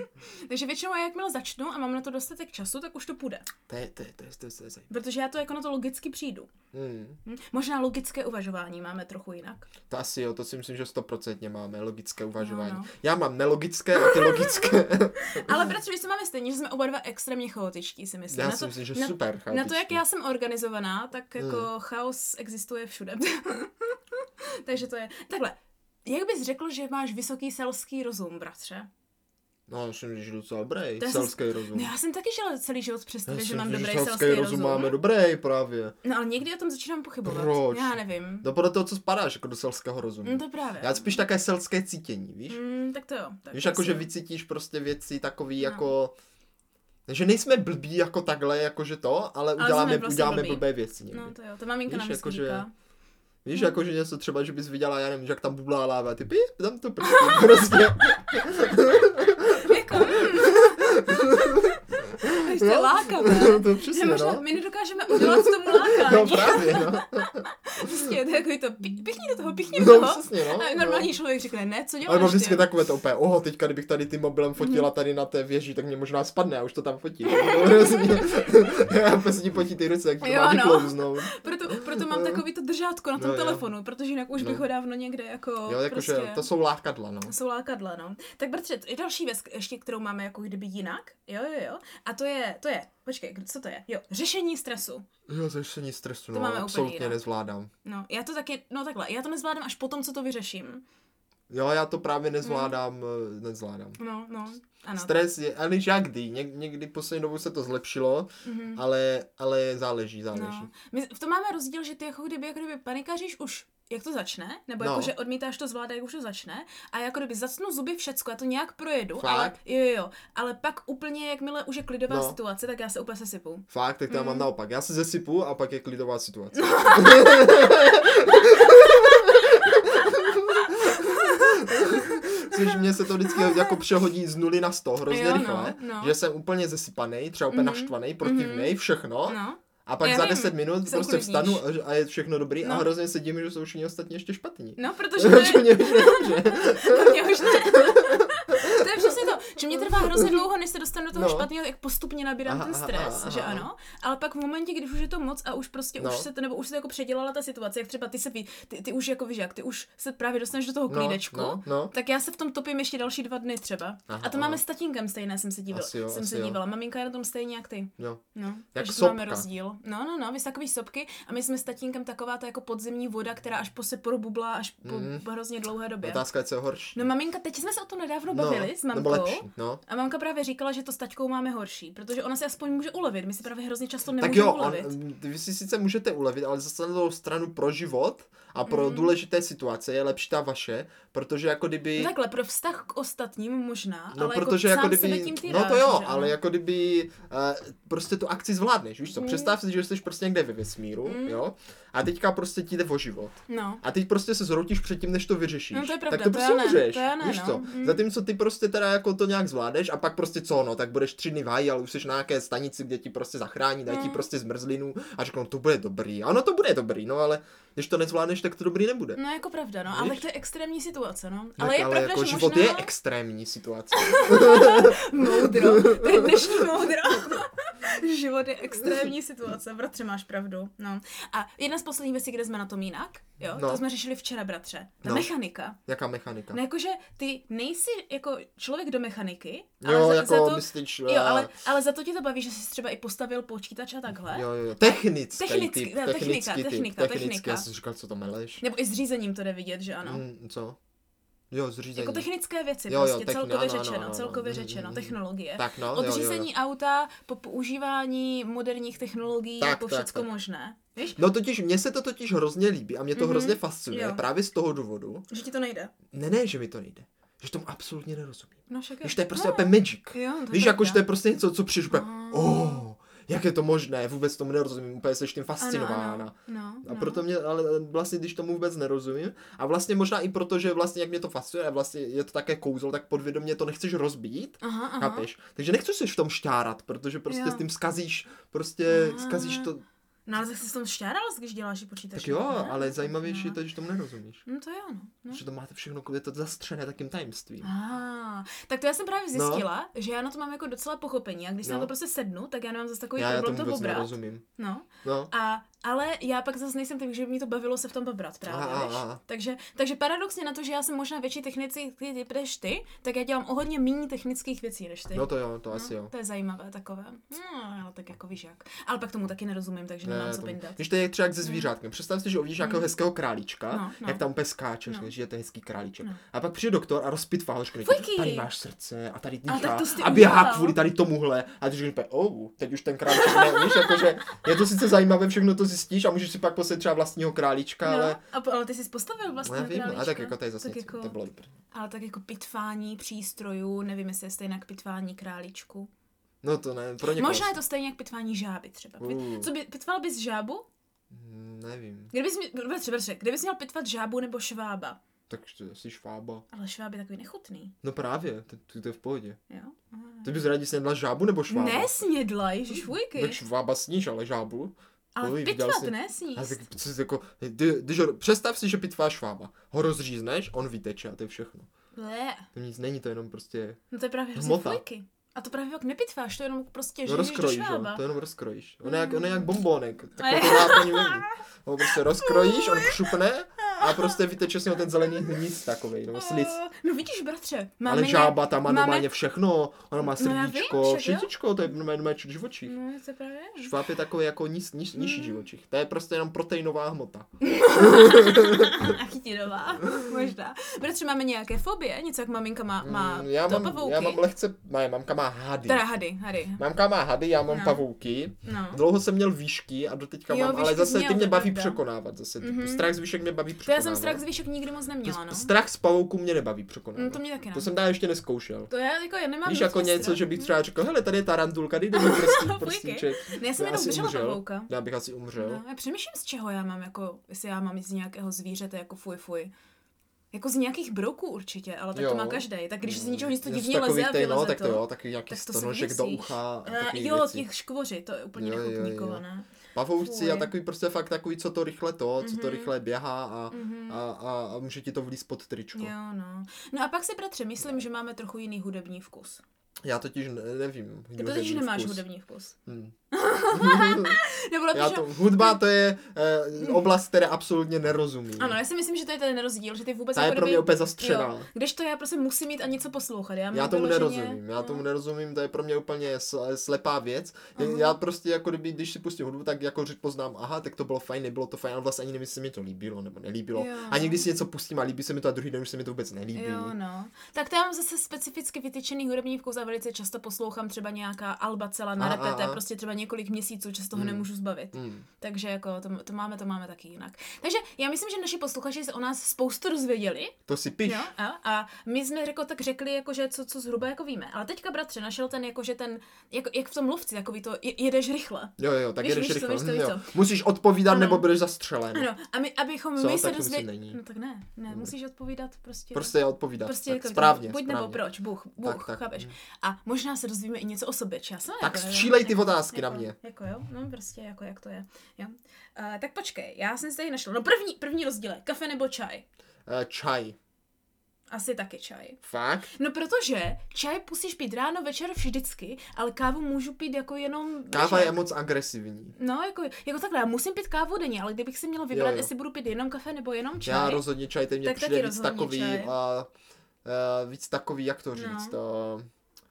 Takže většinou jakmile začnu a mám na to dost dostatek času, tak už to půjde. To je, to je, to je, to je, to je. Protože já to jako na to logicky přijdu. Hmm. Hm? Možná logické uvažování máme trochu jinak. To asi jo, to si myslím, že stoprocentně máme logické uvažování. No, no. Já mám nelogické a ty logické. Ale bratře, my se máme stejně, že jsme oba dva extrémně chaotičtí, si myslím. Já na si to, myslím, že na, super Na to, jak já jsem organizovaná, tak jako Hmm. chaos existuje všude. Takže to je... Takhle, jak bys řekl, že máš vysoký selský rozum, bratře? No, myslím, že docela dobrý, To selský rozum. No já jsem taky žila celý život si že mám dobrý selský selský rozum rozum. máme dobrý právě. No ale někdy o tom začínám pochybovat. Proč? Já nevím. No podle toho, co spadáš jako do selského rozumu. No to právě. Já spíš také selské cítění, víš? Mm, tak to jo. Tak víš, jako, že vycítíš prostě věci takový No. jako... Že nejsme blbí jako takhle, jakože to, ale jsme uděláme, vlastně uděláme blbí. blbé věci někdy. No to jo, to maminka Víš, na mě jako, že-. Víš, No. jako, že něco třeba, že bys viděla, já nevím, že jak tam bublá láva, ty pi, tam to prostě, prostě. Mm. Jste lákavé. to přesně, Možná no. my nedokážeme udělat tomu lákání. No právě, no. Je to jako to, pi- pichni do toho, pichni do No toho. přesně, no. A normální člověk řekne, ne, co Ale děláš mám vždycky ty? takové to úplně, oho, teďka kdybych tady tím mobilem fotila Mhm. tady na té věži, tak mě možná spadne, já už to tam. No, hrozně. já prostě ti potí ty ruce, jak to Jo, no. Proto, proto mám takový to držátko na tom No, jo. telefonu, protože jinak už bych No. ho dávno někde jako Jo, jakože prostě... to jsou lákadla, no. Jsou lákadla, no. Tak bratře, i další věc, ještě kterou máme jako kdyby jinak, jo, jo, jo. A to je, to je, počkej, co to je? Jo, řešení stresu. Jo, řešení stresu, To no, máme úplně absolutně jinak. nezvládám. No, já to taky, no takhle, já to nezvládám až potom, co to vyřeším. Jo, já to právě nezvládám, eh, nezvládám. No, no, ano. Stres je, ale kdy, Něk, někdy poslední dobou se to zlepšilo, Mhm. ale, ale záleží, záleží. No. My v tom máme rozdíl, že ty jako kdyby, jako kdyby panikaříš už jak to začne, nebo No. jako, že odmítáš to zvládat, jak už to začne, a jako kdyby zacnu zuby všecko, já to nějak projedu, Fakt? ale jo, jo, jo, ale pak úplně, jakmile už je klidová No. situace, tak já se úplně sesypu. Fakt, tak to já mám Mhm. naopak. Já se zesypu a pak je klidová situace. Což mě se to vždycky jako přehodí z nuly na 100 hrozně Jo, no, rychle, no. že jsem úplně zesypaný, třeba úplně Mhm, naštvaný, protivnej, všechno. No, A pak Já za vím, 10 minut prostě vstanu a, a je všechno dobrý a No. hrozně se divím, že jsou všichni ostatní ještě špatní. no, protože to Že je, mě už nedobře. to mě už ne. to je přesně že mě trvá hrozně dlouho, než se dostanu do toho No. špatného, jak postupně nabírám Aha, ten stres, aha, že aha. ano, ale pak v momentě, když už je to moc a už prostě No. už se to, nebo už se to jako předělala ta situace, jak třeba ty se, ví- ty, ty už jako víš jak, ty už se právě dostaneš do toho No, klídečku, no, no. tak já se v tom topím ještě další dva dny třeba. Aha, a to aha. máme s tatínkem stejné, jsem se dívala. Asi jo, jsem asi se jo. dívala. Maminka je na tom stejně jak ty. Jo. No, takže to sopka. máme rozdíl. No, no, no, vy takový sopky a my jsme s tatínkem taková ta jako podzemní voda, která až po se probublá až po Mhm. hrozně dlouhé době. Otázka je, co je horší. No maminka, teď jsme se o tom nedávno bavili s mamkou. No. A mamka právě říkala, že to s taťkou máme horší, protože ona si aspoň může ulevit. My si právě hrozně často Tak nemůžeme jo, on, ulevit. vy si sice můžete ulevit, ale zase na druhou stranu pro život a pro Mm. důležité situace je lepší ta vaše, protože jako kdyby... No takhle, pro vztah k ostatním možná, No, ale protože jako, jako kdyby, tím no to jo, že ale jako kdyby uh, prostě tu akci zvládneš, víš co, Mm. představ si, že jsi prostě někde ve vesmíru, Mm. jo, a teďka prostě ti jde o život. No. A teď prostě se zhroutíš předtím, než to vyřešíš. No, to je pravda, tak to to prostě já ne, umřeš, to já ne, víš no. co. Mm. Zatímco ty prostě teda jako to nějak zvládneš a pak prostě co, no, tak budeš tři dny v háji, ale už jsi na nějaké stanici, kde ti prostě zachrání, dají ti Mm. prostě zmrzlinu a řeknou, to bude dobrý. Ano, to bude dobrý, no ale když to nezvládneš, tak to dobrý nebude. No jako pravda, no, Víš? ale to je extrémní situace, no. Tak Ale je pravda, jako že život možná... je extrémní situace. Moudro, to je dnešní moudro. Život je extrémní situace, bratře, máš pravdu. No. A jedna z posledních věcí, kde jsme na tom jinak, jo, No. to jsme řešili včera, bratře. Ta No. mechanika. Jaká mechanika? No jakože ty nejsi jako člověk do mechaniky, jo, ale za, jako za to, myslíš... jo, ale, ale za to ti to baví, že jsi třeba i postavil počítač a takhle. Jo, jo, jo. Technický Technicky, typ, technický typ, technika, technický, technika. já jsem říkal, co to meleš. Nebo i s řízením to jde vidět, že ano. Mm, co? Jo, zřízení. Jako technické věci, Jo, jo, prostě techni- celkově ano, ano, řečeno, ano, celkově mm, řečeno, mm, technologie. Tak no, Od jo, jo, jo. řízení auta po používání moderních technologií Tak, po tak, všecko tak. možné. Víš? No totiž, mně se to totiž hrozně líbí a mě to Mhm, hrozně fascinuje, jo. právě z toho důvodu. Že ti to nejde. Ne, ne, že mi to nejde. Že tomu absolutně nerozumím. No však Víš, to je prostě no, magic. Jo, to Víš, je jako, že to je prostě něco, co přijdeš úplně, Ah. oh, jak je to možné, vůbec tomu nerozumím, úplně seš tím Ano, fascinována. ano, no, A no. proto mě, ale vlastně, když tomu vůbec nerozumím, a vlastně možná i proto, že vlastně, jak mě to fascinuje, a vlastně je to také kouzlo, tak podvědomě to nechceš rozbít, Aha, aha. chápeš? Takže nechceš se v tom šťárat, protože prostě Jo. s tím skazíš, prostě Aha. skazíš to, No ale jsi s tom šťáral, když děláš počítač. Tak jo, ne? ale zajímavější je no. to, že tomu nerozumíš. No to jo, no. no. Že to máte všechno, je to zastřené takým tajemstvím. Ah, tak to já jsem právě No. zjistila, že já na to mám jako docela pochopení a když se No. na to prostě sednu, tak já nemám zase takový Já, já problém tomu to vůbec pobrat. nerozumím. No. No. A, ale já pak zase nejsem tak, že by mě to bavilo se v tom pobrat právě, Aha, víš? Takže, takže paradoxně na to, že já jsem možná větší technický typ než ty, tak já dělám o hodně méně technických věcí než ty. No to jo, to asi jo. To je zajímavé takové. No, ale tak jako víš jak. Ale pak tomu taky nerozumím, takže nemám Ne, co to, pindat. když to je třeba jak se zvířátkem. Představ si, že uvidíš nějakého hezkého králíčka, No, no. jak tam úplně skáče, No. že je to hezký králíček. No. A pak přijde doktor a rozpitvá ho, řekne, tady máš srdce a tady dýchá ty a běhá udělal. kvůli tady tomuhle. A ty řekneš, oh, teď už ten králíček ne, víš, jakože je to sice zajímavé, všechno to zjistíš a můžeš si pak posadit třeba vlastního králíčka, ale No, a, ale ty jsi postavil No, vlastně já vím, a tak králíčka. jako to je zase tak něco, jako, to bylo dobré. Ale tak jako pitvání přístrojů, nevím, jestli je stejné jak pitvání králíčku. No to ne, pro někoho. Možná je to stejně jak pitvání žáby třeba. Uh. co by, pitval bys žábu? Mm, Nevím, Kdybys, mě- bratře, bratře, kdybys měl pitvat žábu nebo švába? tak to jsi švába. Ale šváb je takový nechutný, No právě, to, to, je v pohodě. jo? Ty bys rádi snědla žábu nebo švába? Nesnědla, ježiš, fujky. Tak švába sníš, ale žábu? Ale pitvat jsi- ne A tak jsi jako, kdy, když ho, představ si, že pitvá švába. Ho rozřízneš, on vyteče a to je všechno. Ble. To nic není, to je jenom prostě, No to je právě hrozně. A to právě jak nepitváš, to jenom prostě no do rozkrojíš, jo, švába. to jenom rozkrojíš. On je jak, on je jak bombonek, A tak je- to náplň. Ho prostě rozkrojíš, on křupne a prostě vyteče z něho ten zelený hníz takovej, nebo slic. No vidíš, bratře, máme Ale žába tam má máme- normálně všechno, ona má No srdíčko, jo. všetíčko, to je normálně živočich. No, to je právě. Šváb je takový jako níž, níž, Mm. nižší živočich. To je prostě jenom proteinová hmota. A chytinová, možná. Bratře, máme nějaké fobie? Něco jak maminka má, má Mm, já, to mám, pavouky? já mám lehce, ne, mamka má hady. Teda hady, hady. Mamka má hady, já mám No. pavouky. No. Dlouho jsem měl výšky a doteďka Jo, mám, ale zase ty mě baví překonávat. Zase. Mhm. Strach z výšek mě baví To já jsem strach z výšek nikdy moc neměla, no. Strach z pavouků mě nebaví překonávat. No, to mě taky ne. to jsem dál ještě neskoušel. To já jako, já nemám Víš, jako něco, strach. že bych třeba řekl, hele, tady je tarantulka, dej do mě prstí, prstíček. Ne, já jsem jenom držela pavouka. Já bych asi umřel. No, já přemýšlím, z čeho já mám jako, jestli já mám z nějakého zvířete jako fuj fuj. Jako z nějakých brouků určitě, ale tak Jo. to má každý. Tak když z ničeho nic to divně leze a vyleze no, tak to jo, taky nějaký tak to stonožek do ucha Eh, jo, těch škvoři, to je úplně jo. nechutníkované. Pavouci Fuj. a takový prostě fakt takový, co to rychle to, co to Mhm. rychle běhá a, Mhm. a, a, a může ti to vlíz pod tričko. Jo, no. No a pak si, bratře, myslím, že máme trochu jiný hudební vkus. Já totiž ne, nevím. Ty totiž nemáš hudební vkus. Hmm. Nebo Já protože... to, hudba to je eh, oblast, které absolutně nerozumím. Ano, já si myslím, že to je ten rozdíl, že ty vůbec Ta je jako pro mě úplně zastřená. Když to já prostě musím mít a něco poslouchat. Já, Já tomu vyloženě- nerozumím, já no. tomu nerozumím, to je pro mě úplně sl- slepá věc. Aha. Já prostě jako kdyby, když si pustím hudbu, tak jako že poznám, aha, tak to bylo fajn, nebylo to fajn, ale vlastně ani nevím, jestli se mi to líbilo nebo nelíbilo. Jo. A někdy si něco pustím a líbí se mi to a druhý den už se mi to vůbec nelíbí. Jo, no. Tak to já mám zase specificky vytyčený hudební vkus a velice často poslouchám třeba nějaká alba celá na repete, prostě třeba několik měsíců, že z toho Hmm. nemůžu zbavit. Hmm. Takže jako to, to, máme, to máme taky jinak. Takže já myslím, že naši posluchači se o nás spoustu dozvěděli. To si piš. Jo, a, a my jsme jako tak řekli, jako, že co, co zhruba jako víme. Ale teďka, bratře, našel ten, jako, že ten, jako, jak v tom lovci, takový to, je- jedeš rychle. Jo, jo, tak Víš, jedeš víš co, rychle. víš co, víš jo. co. Musíš odpovídat, Ano. nebo budeš zastřelen. Ano, a my, abychom Co? my se to dozvěděli. No tak ne, ne, musíš odpovídat prostě. Prostě je odpovídat. Prostě tak jako správně, buď správně. nebo proč, Bůh, Bůh, Tak, tak. chápeš. hm. A možná se dozvíme i něco o sobě. Tak jako, střílej ty otázky na jako- mě. Jako jo, no prostě jako jak to je. Jo. Uh, tak počkej, já jsem si tady našla. No první, první rozdíl je kafe nebo čaj. Eh, čaj. Asi taky čaj. Fakt? No protože čaj musíš pít ráno, večer, vždycky, ale kávu můžu pít jako jenom Káva večer. je moc agresivní. No, jako, jako takhle, já musím pít kávu denně, ale kdybych si měla vybrat, Jo, jo. jestli budu pít jenom kafe nebo jenom čaj. Já rozhodně čaj, ten mě Tak přijde víc takový, a, a, víc takový, jak to No. říct, no.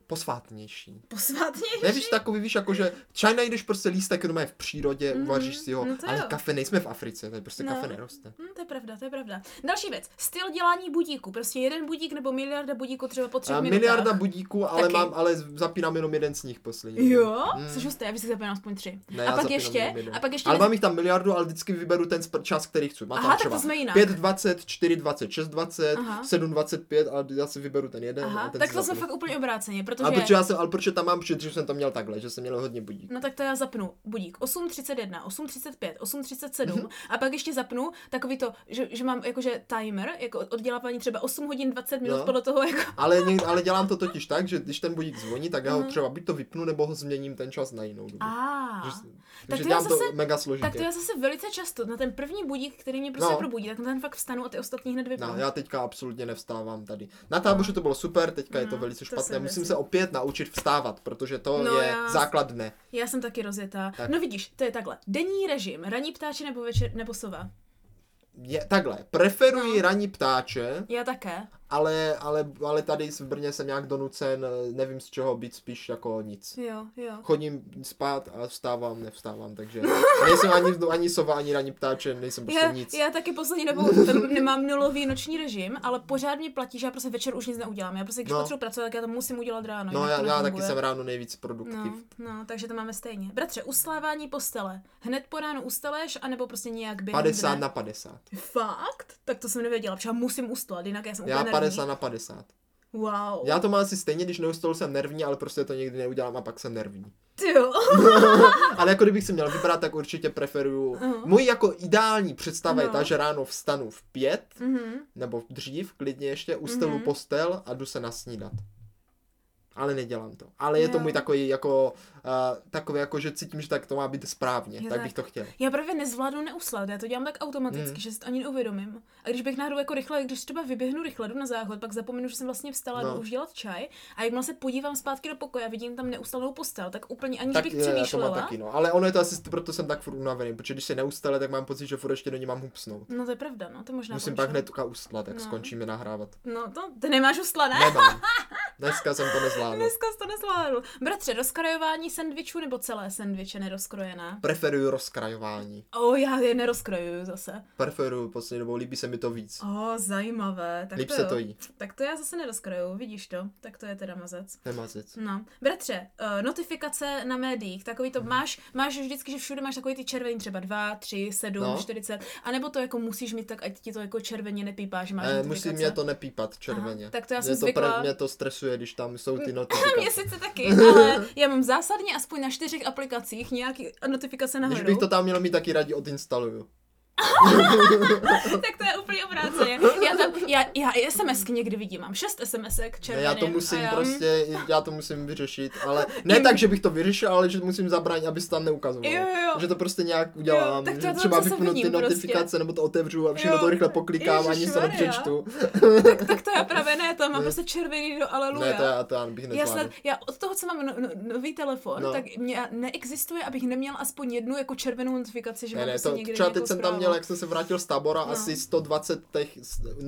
Posvátnější. Posvátně. Ne, víš, takový, víš, jako, že čaj najdeš prostě lístek, jenom je v přírodě, Mhm, uvaříš si ho, no ale jo. kafe nejsme v Africe, tady prostě No. kafe neroste. Hm, to je pravda, to je pravda. Další věc. Styl dělání budíku. Prostě jeden budík nebo miliarda budíků třeba po třech minutách. miliarda budíků, ale Taky. mám, ale zapínám jenom jeden z nich poslední. Jo? Mm. Jsi hustý, já bych si zapínal aspoň tři. Ne, a pak ještě, a pak ještě... Ale mám jich tam miliardu, ale vždycky vyberu ten čas, který chci. Mám Aha, tam tak třeba to jsme jinak. 5.20, 4.20, 6.20, Aha. 7.25 a já si vyberu ten jeden. Aha, ten tak to jsme zapnu. fakt úplně obráceně, protože. Ale protože já jsem, ale protože tam mám, protože jsem to měl takhle, že jsem měl hodně budík. No tak to já zapnu budík 8.31, 8.35, 8.37 Mhm. a pak ještě zapnu takový to, že, že mám jakože timer, jako oddělávání třeba 8 hodin 20 minut No. podle toho, jako... Ale, ale dělám to totiž tak, že když ten budík zvoní, tak já ho Mhm. třeba buď to vypnu, nebo ho změním ten čas na jinou dobu. A. že, Tak že to já dělám to zase- mega složitě. Tak to já zase velice často, na ten první budík, který mě prostě No. probudí, tak na ten fakt vstanu a ty ostatní hned vypnu. No, já teďka absolutně nevstávám tady. Na táboře to bylo super, teďka je to No, velice špatné. Musím se opět naučit vstávat, protože to No, je já- základ dne. Já jsem taky rozjetá. Tak. No vidíš, to je takhle. Denní režim, ranní ptáči nebo večer, nebo sova. Je, takhle, preferuji No. ranní ptáče, Já také. Ale, ale, ale tady v Brně jsem nějak donucen, nevím z čeho, být spíš jako nic. Jo, jo. Chodím spát a vstávám, nevstávám, takže nejsem ani, ani sova, ani ranní ptáče, nejsem prostě Já, nic. já taky poslední dobou nemám nulový noční režim, ale pořád mě platí, že já prostě večer už nic neudělám. Já prostě, když No. potřebuji pracovat, tak já to musím udělat ráno. No já, já taky jsem ráno nejvíc produktiv. No, no, takže to máme stejně. Bratře, uslávání postele. Hned po ránu ustaleš, anebo prostě nějak během 50 dne? na 50. Fakt? Tak to jsem nevěděla, protože musím ustlat, jinak já jsem Já úplně 50 nervní. na 50. Wow. Já to mám asi stejně, když neustal jsem nervní, ale prostě to nikdy neudělám a pak jsem nervní. Jo. Ale jako kdybych si měl vybrat, tak určitě preferuju. Aha. Můj jako ideální představa je No. ta, že ráno vstanu v pět, Mhm. nebo dřív, klidně ještě, ustelu Mhm. postel a jdu se nasnídat. Ale nedělám to. Ale je to Jo. můj takový jako, uh, takový jako, že cítím, že tak to má být správně, tak, tak. bych to chtěl. Já právě nezvládnu neuslat, já to dělám tak automaticky, Mm. že si to ani neuvědomím. A když bych náhodou jako rychle, když třeba vyběhnu rychle, jdu na záchod, pak zapomenu, že jsem vlastně vstala, No. jdu už dělat čaj a jakmile se podívám zpátky do pokoje a vidím tam neustalou postel, tak úplně aniž Tak bych to přemýšlela. taky, no. Ale ono je to asi, proto jsem tak furt unavený, protože když se neustele, tak mám pocit, že furt ještě do ní mám hupsnout. No to je pravda, no to možná Musím pak hned tuka ustlat, tak No. skončíme nahrávat. No to, ty nemáš uslané? Nemám. Dneska jsem to nezvládl. Dneska jsi to nezvládl. Bratře, rozkrajování sendvičů nebo celé sendviče nerozkrojené? Preferuju rozkrajování. O, já je nerozkrojuju zase. Preferuju poslední dobou, líbí se mi to víc. O, zajímavé. Tak Líp to se jo. to jí. Tak to já zase nerozkrojuju, vidíš to? Tak to je teda mazec. Nemazec. No, bratře, uh, notifikace na médiích, takový to máš, máš vždycky, že všude máš takový ty červený třeba 2, 3, 7, No. no. 40, anebo to jako musíš mít tak, ať ti to jako červeně nepípá, že máš Eh, notifikace. musí mě to nepípat červeně. Aha, tak to já mě jsem to, zvykla- mě to stresuje, když tam jsou ty Mě notifikace. sice taky, ale já mám zásadně aspoň na čtyřech aplikacích nějaký notifikace Když nahoru. bych to tam měl mít, taky raději odinstaluju. tak to je úplně obráceně. Já tam, já, já i SMSky někdy vidím, mám šest SMSek Ne, červených. já to a musím já, prostě, já to musím vyřešit, ale ne tak, že bych to vyřešil, ale že musím zabránit, aby se tam neukazoval. Jo, jo. Že to prostě nějak udělám, Jo, tak to že třeba vypnu ty prostě. notifikace, nebo to otevřu a všechno Jo. to rychle poklikám, ani se Ježišmarja. nepřečtu. tak, tak to já právě ne, to mám Ne. prostě červený do aleluja. Ne, to já, to já bych Já, snad, já od toho, co mám no, no, nový telefon, No. tak mě neexistuje, abych neměl aspoň jednu jako červenou notifikaci, že Ne, mám ne, prostě to, někde třeba teď jsem tam zprávu. Měl, jak jsem se vrátil z tábora, No. asi 120 těch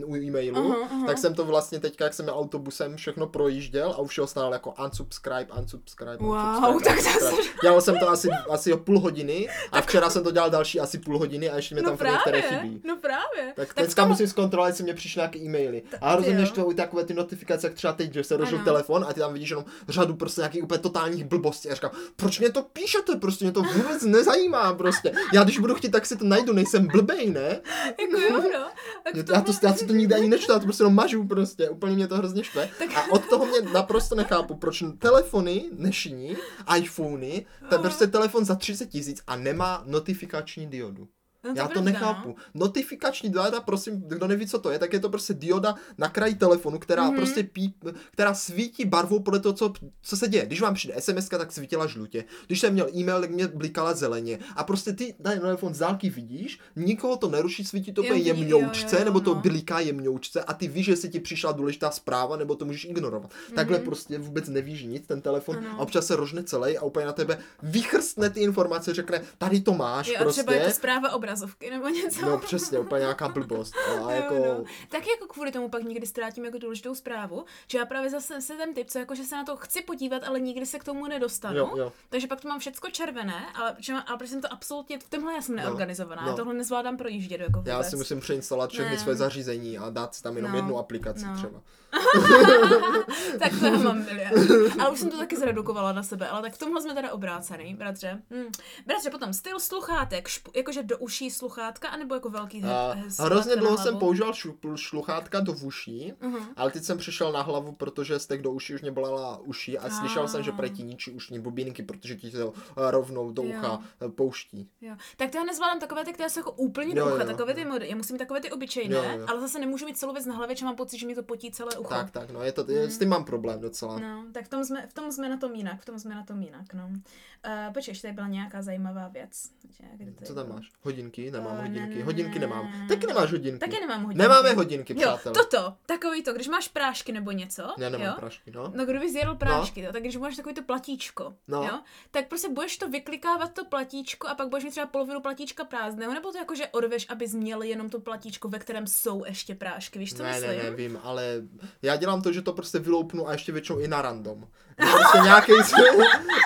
u e-mailu, Aha, aha. tak jsem to vlastně teďka, jak jsem měl autobusem, všechno projížděl a už ho stál jako unsubscribe, unsubscribe, Wow, unsubscribe, tak to unsubscribe. Dělal jsem to asi, asi o půl hodiny a včera jsem to dělal další asi půl hodiny a ještě mi tam No furt některé právě, chybí. no právě. Tak, v dneska tom- musím zkontrolovat, jestli mě přišly nějaké e-maily. A jo. štvou i takové ty notifikace, jak třeba teď, že se rozhodl telefon a ty tam vidíš jenom řadu prostě nějakých úplně totálních blbostí. A říkám, proč mě to píšete, prostě mě to vůbec nezajímá prostě. Já když budu chtít, tak si to najdu, nejsem blbej, ne? Jako jo, no. Tak Já v to, já, to, tomhle- já si to nikdy ani nečtu, já to prostě jenom mažu prostě, úplně mě to hrozně štve. A od toho mě naprosto nechápu, proč telefony dnešní, iPhony, to je prostě telefon za 30 tisíc a nemá notifikační diodu. No, Já je to pravda, nechápu. Notifikační dioda, prosím, kdo neví, co to je, tak je to prostě dioda na kraji telefonu, která Mhm. prostě pí, která svítí barvou podle toho, co, co se děje. Když vám přijde SMS, tak svítila žlutě. Když jsem měl e-mail, tak mě blikala zeleně. A prostě ty ten telefon z dálky vidíš, nikoho to neruší, svítí to úplně jemňoučce, jo, jo, nebo to no. bliká jemňoučce a ty víš, že si ti přišla důležitá zpráva, nebo to můžeš ignorovat. Takhle Mhm. prostě vůbec nevíš nic, ten telefon Ano. a občas se rožne celý a úplně na tebe vychrstne ty informace, řekne, tady to máš Jo, a prostě. třeba je to zpráva obrazovky nebo něco. No přesně, úplně nějaká blbost. A Jo, jako, no. Tak jako kvůli tomu pak někdy ztrátím jako důležitou zprávu, že já právě zase jsem ten typ, co jako, že se na to chci podívat, ale nikdy se k tomu nedostanu. jo, jo. Takže pak to mám všecko červené, ale, protože mám, ale protože jsem to absolutně, v tomhle já jsem neorganizovaná, no. já tohle nezvládám projíždět jako vůbec. Já si musím přeinstalovat všechny Ne. své zařízení a dát si tam jenom No, jednu aplikaci no. třeba. tak to mám miliard. Ale už jsem to taky zredukovala na sebe, ale tak v tomhle jsme teda obrácený, bratře. Hm. Bratře, potom styl sluchátek, špu, jakože do uší uší sluchátka, anebo jako velký A he- hrozně sluchátka na dlouho jsem používal šu- sluchátka do uší, Mhm. ale teď jsem přišel na hlavu, protože stek do uší už mě bolela uši a slyšel jsem, že Ah. proti ničí ušní bubínky, protože ti to eh, rovnou do ucha eh, pouští. Jo. Tak to já nezvládám takové ty, které jsou jako úplně Jo, do ucha, jo. takové ty mody. Já musím mít takové ty obyčejné, Jo, jo. ale zase nemůžu mít celou věc na hlavě, že mám pocit, že mi to potí celé ucho. Tak, tak, no, je to, je, s tím mám problém docela. No, tak v tom, jsme, v tom jsme na tom jinak, v tom jsme na tom jinak, no. Uh, počkej, ještě tady byla nějaká zajímavá věc. Kde to Co tam máš? Hodinky? Nemám Eh, hodinky. ne, Hodinky ne, nemám. ne. Taky nemáš hodinky. Taky nemám hodinky. Nemáme hodinky, Jo, přátelé. toto, takový to, když máš prášky nebo něco, Ne, nemám jo? prašky, no. No, kdyby zjedl prášky, no. tak když máš takový to platíčko, No. jo, tak prostě budeš to vyklikávat to platíčko a pak budeš mít třeba polovinu platíčka prázdného, nebo to jako, že odveš, abys měl jenom to platíčko, ve kterém jsou ještě prášky, víš, co ne, myslím? ne, ne, vím, ale já dělám to, že to prostě vyloupnu a ještě většinou i na random. Prostě nějaký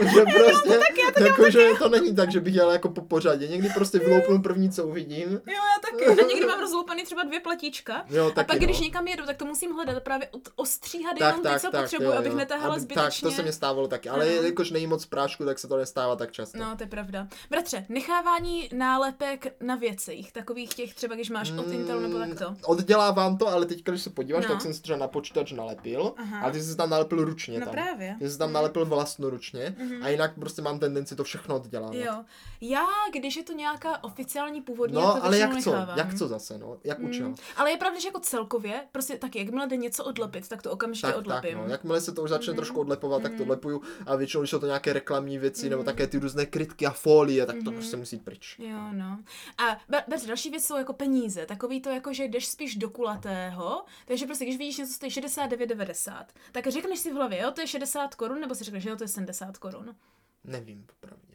že prostě, jako, že to není tak, že bych jel jako po pořadě. Někdy prostě vyloupnu první, co uvidím. Jo, já taky. A někdy mám rozloupaný třeba dvě platíčka. Jo, a taky, pak, když no. někam jedu, tak to musím hledat právě od, ostříhat tak, jenom ty, tak, co tak, potřebuji, jo, abych jo. netahala Aby- zbytečně. Tak, to se mi stávalo taky, ale Ano. jakož není moc prášku, tak se to nestává tak často. No, to je pravda. Bratře, nechávání nálepek na věcech, takových těch třeba, když máš od Intelu nebo takto. Oddělávám to, ale teď, když se podíváš, No. tak jsem si třeba na počítač nalepil, Aha. ale ty jsi tam nalepil ručně No tam. právě. Ty jsi tam nalepil vlastnoručně a jinak prostě mám tendenci to všechno oddělávat. Jo. Já, když je to nějaká oficiální původní, No, tak to ale jak co? nechávám. Jak co zase, no? Jak učil? Mm. Ale je pravda, že jako celkově, prostě taky, jakmile jde něco odlepit, tak to okamžitě Tak, tak, odlepím. no. Jakmile se to už začne Mhm. trošku odlepovat, tak to odlepuju a většinou, když jsou to nějaké reklamní věci nebo Mhm. také ty různé krytky a folie, tak to prostě musí pryč. Jo, no. A be- bez další věc jsou jako peníze. Takový to jako, že jdeš spíš do kulatého, takže prostě když vidíš něco, co stojí 69,90, tak řekneš si v hlavě, jo, to je 60 korun, nebo si řekneš, jo, to je 70 korun. Nevím, popravdě.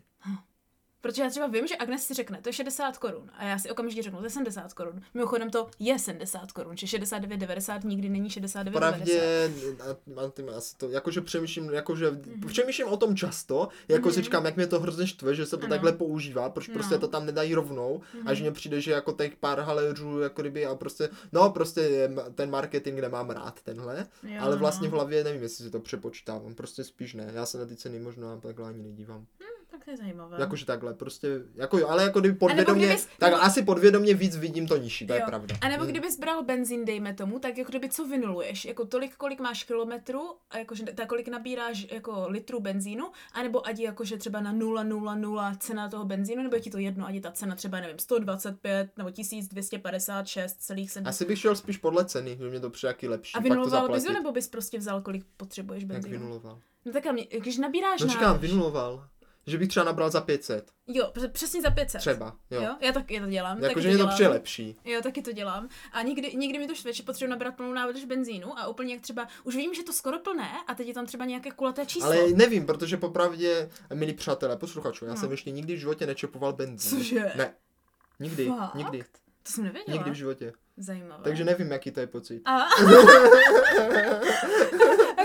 Protože já třeba vím, že Agnes si řekne, to je 60 korun. A já si okamžitě řeknu, to je 70 korun. Mimochodem to je 70 korun, že 69,90 nikdy není 69,90. Pravdě, a- a- tím asi to, jakože přemýšlím, jakože Mhm. přemýšlím o tom často, jako si říkám, jak mě to hrozně štve, že se to Ano. takhle používá, proč prostě No. Mhm. to tam nedají rovnou a že mně přijde, že jako těch pár haléřů, jako kdyby a prostě, no prostě ten marketing nemám rád tenhle, Jo, ale vlastně v no. hlavě nevím, jestli si to přepočítávám, prostě spíš ne, já se na ty ceny možná takhle ani nedívám. Tak to je zajímavé. Jakože takhle, prostě, jako jo, ale jako kdyby podvědomě, kdybys- tak nebo- asi podvědomě víc vidím to nižší, to je Jo. pravda. A nebo Hmm. kdybys bral benzín, dejme tomu, tak jako kdyby co vynuluješ? Jako tolik, kolik máš kilometrů, a jakože tak kolik nabíráš jako litrů benzínu, anebo ať je jakože třeba na 0,00 cena toho benzínu, nebo je ti to jedno, ať je ta cena třeba, nevím, 125 nebo 1256,7. Asi bych šel spíš podle ceny, že mě to přijde jaký lepší. A vynuloval bys nebo bys prostě vzal, kolik potřebuješ Jak benzínu? vynuloval? No tak a mě, když nabíráš No na... říkám, vynuloval. Že bych třeba nabral za 500. Jo, pře- přesně za 500. Třeba, jo. jo? Já taky to dělám. Jakože mě to přijde lepší. Jo, taky to dělám. A někdy, někdy mi to štve, že potřebuji nabrat plnou nádrž benzínu a úplně jak třeba, už vím, že to skoro plné a teď je tam třeba nějaké kulaté číslo. Ale nevím, protože popravdě, milí přátelé, posluchačů, já No. jsem ještě nikdy v životě nečepoval benzín. Cože? Ne. Nikdy, Fakt? nikdy. To jsem nevěděla. Nikdy v životě. Zajímavé. Takže nevím, jaký to je pocit. A?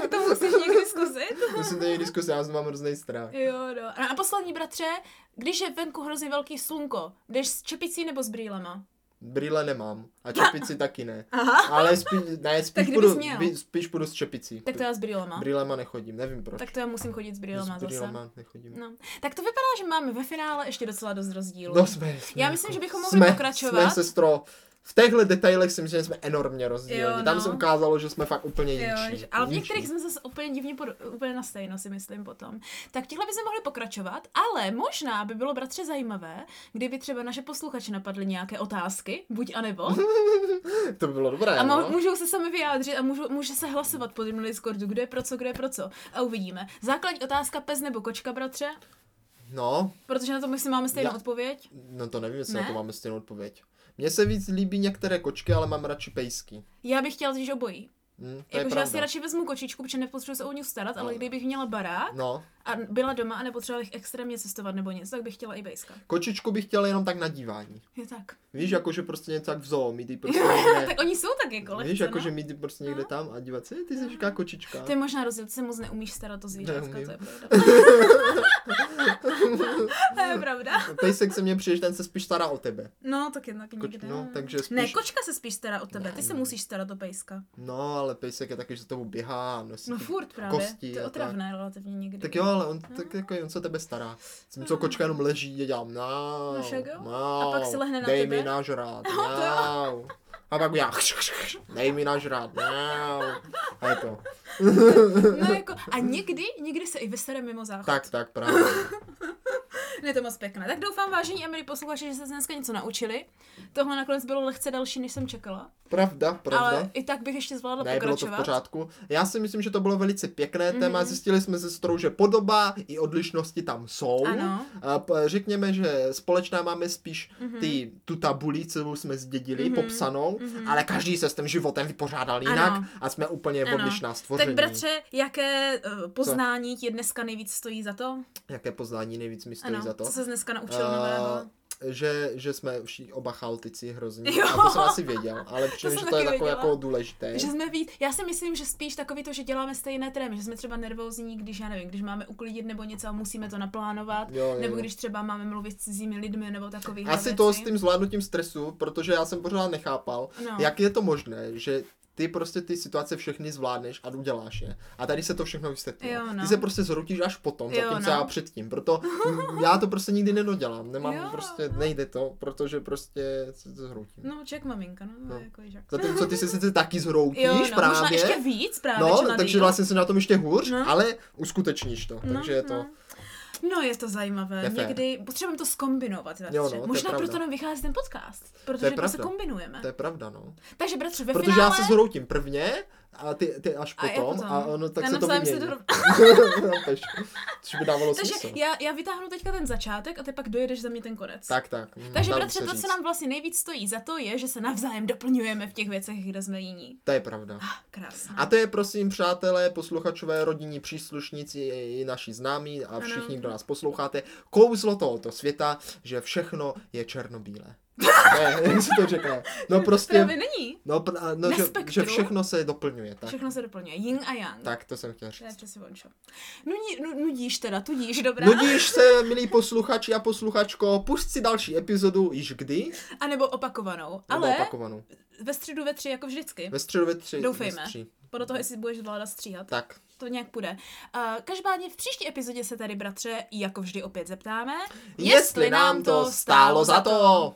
tak to musíš někdy zkusit. Musím to někdy zkusit, já mám hrozný strach. Jo, no. A poslední bratře, když je venku hrozně velký slunko, jdeš s čepicí nebo s brýlema? Brýle nemám. A čepici taky ne. Aha. Ale spíš, ne, spíš, kdybys půjdu, spíš půjdu s čepicí. Tak to já s brýlema. Brýlema nechodím, nevím proč. Tak to já musím chodit s brýlema s zase. brýlema nechodím. No. Tak to vypadá, že máme ve finále ještě docela dost rozdílů. No jsme, jsme Já myslím, že bychom mohli jsme, pokračovat. Jsme sestro, v těchto detailech si myslím, že jsme enormně rozdílní. Jo, Tam no. se ukázalo, že jsme fakt úplně Jo, že- ale v některých jsme zase úplně divně pod, úplně na stejno, si myslím potom. Tak tíhle bychom mohli pokračovat, ale možná by bylo bratře zajímavé, kdyby třeba naše posluchači napadly nějaké otázky, buď a nebo, To by bylo dobré, a no? můžou se sami vyjádřit a můžou, může se hlasovat pod na Discordu, kdo je pro co, kdo je pro co. A uvidíme. Základní otázka pes nebo kočka, bratře, No, protože na to myslím máme stejnou Já- odpověď. no to nevím, jestli Ne? na to máme stejnou odpověď. Mně se víc líbí některé kočky, ale mám radši pejsky. Já bych chtěla totiž obojí. Hm, je Jakože já si radši vezmu kočičku, protože nepotřebuji se o ní starat, ale No. kdybych měla barák No, a byla doma a nepotřebovala bych extrémně cestovat nebo něco, tak bych chtěla i bejska. kočičku bych chtěl jenom tak na dívání. Je tak. Víš, jakože prostě něco tak v zoo, mít jí prostě tak někde, oni jsou tak jako lehce, víš, no? jakože mít prostě někde tam a dívat se, ty jsi říká kočička. To je možná rozdíl, ty se moc neumíš starat o zvířátka, to je pravda. to je pravda. Pejsek se mě přijde, ten se spíš stará o tebe. No, tak je tak Koč, někde. no, takže spíš... Ne, kočka se spíš stará o tebe, ty se Ne. musíš starat o pejska. No, ale pejsek je taky, že za tebou běhá, nosí No ty furt právě, kosti to je otravné relativně někdy. Tak jo, ale on, tak, jako, on se tebe stará. Jsem co kočka jenom leží a dělám no, No A pak si lehne na dej tebe? mi nažrát, No, no. A pak já, dej mi nažrát, no. A je to. No jako, a někdy, někdy se i vysere mimo záchod. Tak, tak, právě. Je to moc pěkné. Tak doufám, vážení a milí posluchači, že jste se dneska něco naučili. Tohle nakonec bylo lehce další, než jsem čekala. Pravda, pravda. Ale i tak bych ještě zvládla Ne, bylo to v pokračovat. pořádku. Já si myslím, že to bylo velice pěkné Mhm. téma. Zjistili jsme se sestrou, že podoba i odlišnosti tam jsou. Ano. A řekněme, že společná máme spíš Mhm. ty, tu tabuli, kterou jsme zdědili, Mhm. popsanou, Mhm. ale každý se s tím životem vypořádal jinak Ano. a jsme úplně Ano. odlišná stvoření. Tak bratře, jaké uh, poznání ti dneska nejvíc stojí za to? Jaké poznání nejvíc mi stojí Ano, za to? co se dneska naučil Eh, nového? že, že jsme všichni oba chaotici hrozně. Jo. A to jsem asi věděl, ale přijde, jsem že to je takové jako důležité. Že jsme víc, já si myslím, že spíš takový to, že děláme stejné trémy, že jsme třeba nervózní, když já nevím, když máme uklidit nebo něco a musíme to naplánovat, Jo, jo, nebo když třeba máme mluvit s cizími lidmi nebo takových Asi věci. to s tím zvládnutím stresu, protože já jsem pořád nechápal, No. jak je to možné, že ty prostě ty situace všechny zvládneš a uděláš je. A tady se to všechno vysvětlí. No. Ty se prostě zhroutíš až potom, Jo, zatímco no. já předtím. Proto já to prostě nikdy nedodělám. Nemám Jo. prostě, nejde to, protože prostě se to zhroutím. No, ček maminka, no, No. no. jako žák. Zatímco ty se sice taky zhroutíš Jo, no, právě. možná ještě víc právě, No, takže týden. vlastně se na tom ještě hůř, No. ale uskutečníš to. Takže je to... No. No, je to zajímavé. Je. Někdy potřebujeme to skombinovat. Jo, no, Možná proto nám vychází ten podcast. Protože to se kombinujeme. To je pravda, no. Takže bratře, ve Protože finále... já se zhroutím prvně a ty, ty až A já potom potom. a ono tak A se to vymění. to Chápeš? Což by dávalo Takže smysl. já, já vytáhnu teďka ten začátek a ty pak dojedeš za mě ten konec. Tak, tak. mm, Takže bratře, se to, co nám vlastně nejvíc stojí za to, je, že se navzájem doplňujeme v těch věcech, kde jsme jiní. To je pravda. Ah, krásné. A to je prosím přátelé, posluchačové, rodinní příslušníci i naši známí a všichni, kdo nás posloucháte, kouzlo tohoto světa, že všechno je černobílé. Ne, jak se to řekne. No prostě, Právě není. no, pr- no že, že všechno se doplňuje. Tak, Všechno se doplňuje. Yin a yang. tak to jsem chtěl To je říct. přesně ončo. Nudí, nu, nudíš teda, tudíž, dobrá. Nudíš se, milí posluchači a posluchačko, pust si další epizodu již kdy? A nebo opakovanou. Nebo Ale opakovanou. ve středu ve tři, jako vždycky. Ve středu ve tři. Doufejme. Ve tři. Podle toho, jestli budeš zvládat stříhat. Tak, To nějak půjde. Uh, každopádně v příští epizodě se tady, bratře, jako vždy opět zeptáme, jestli nám to stálo za to.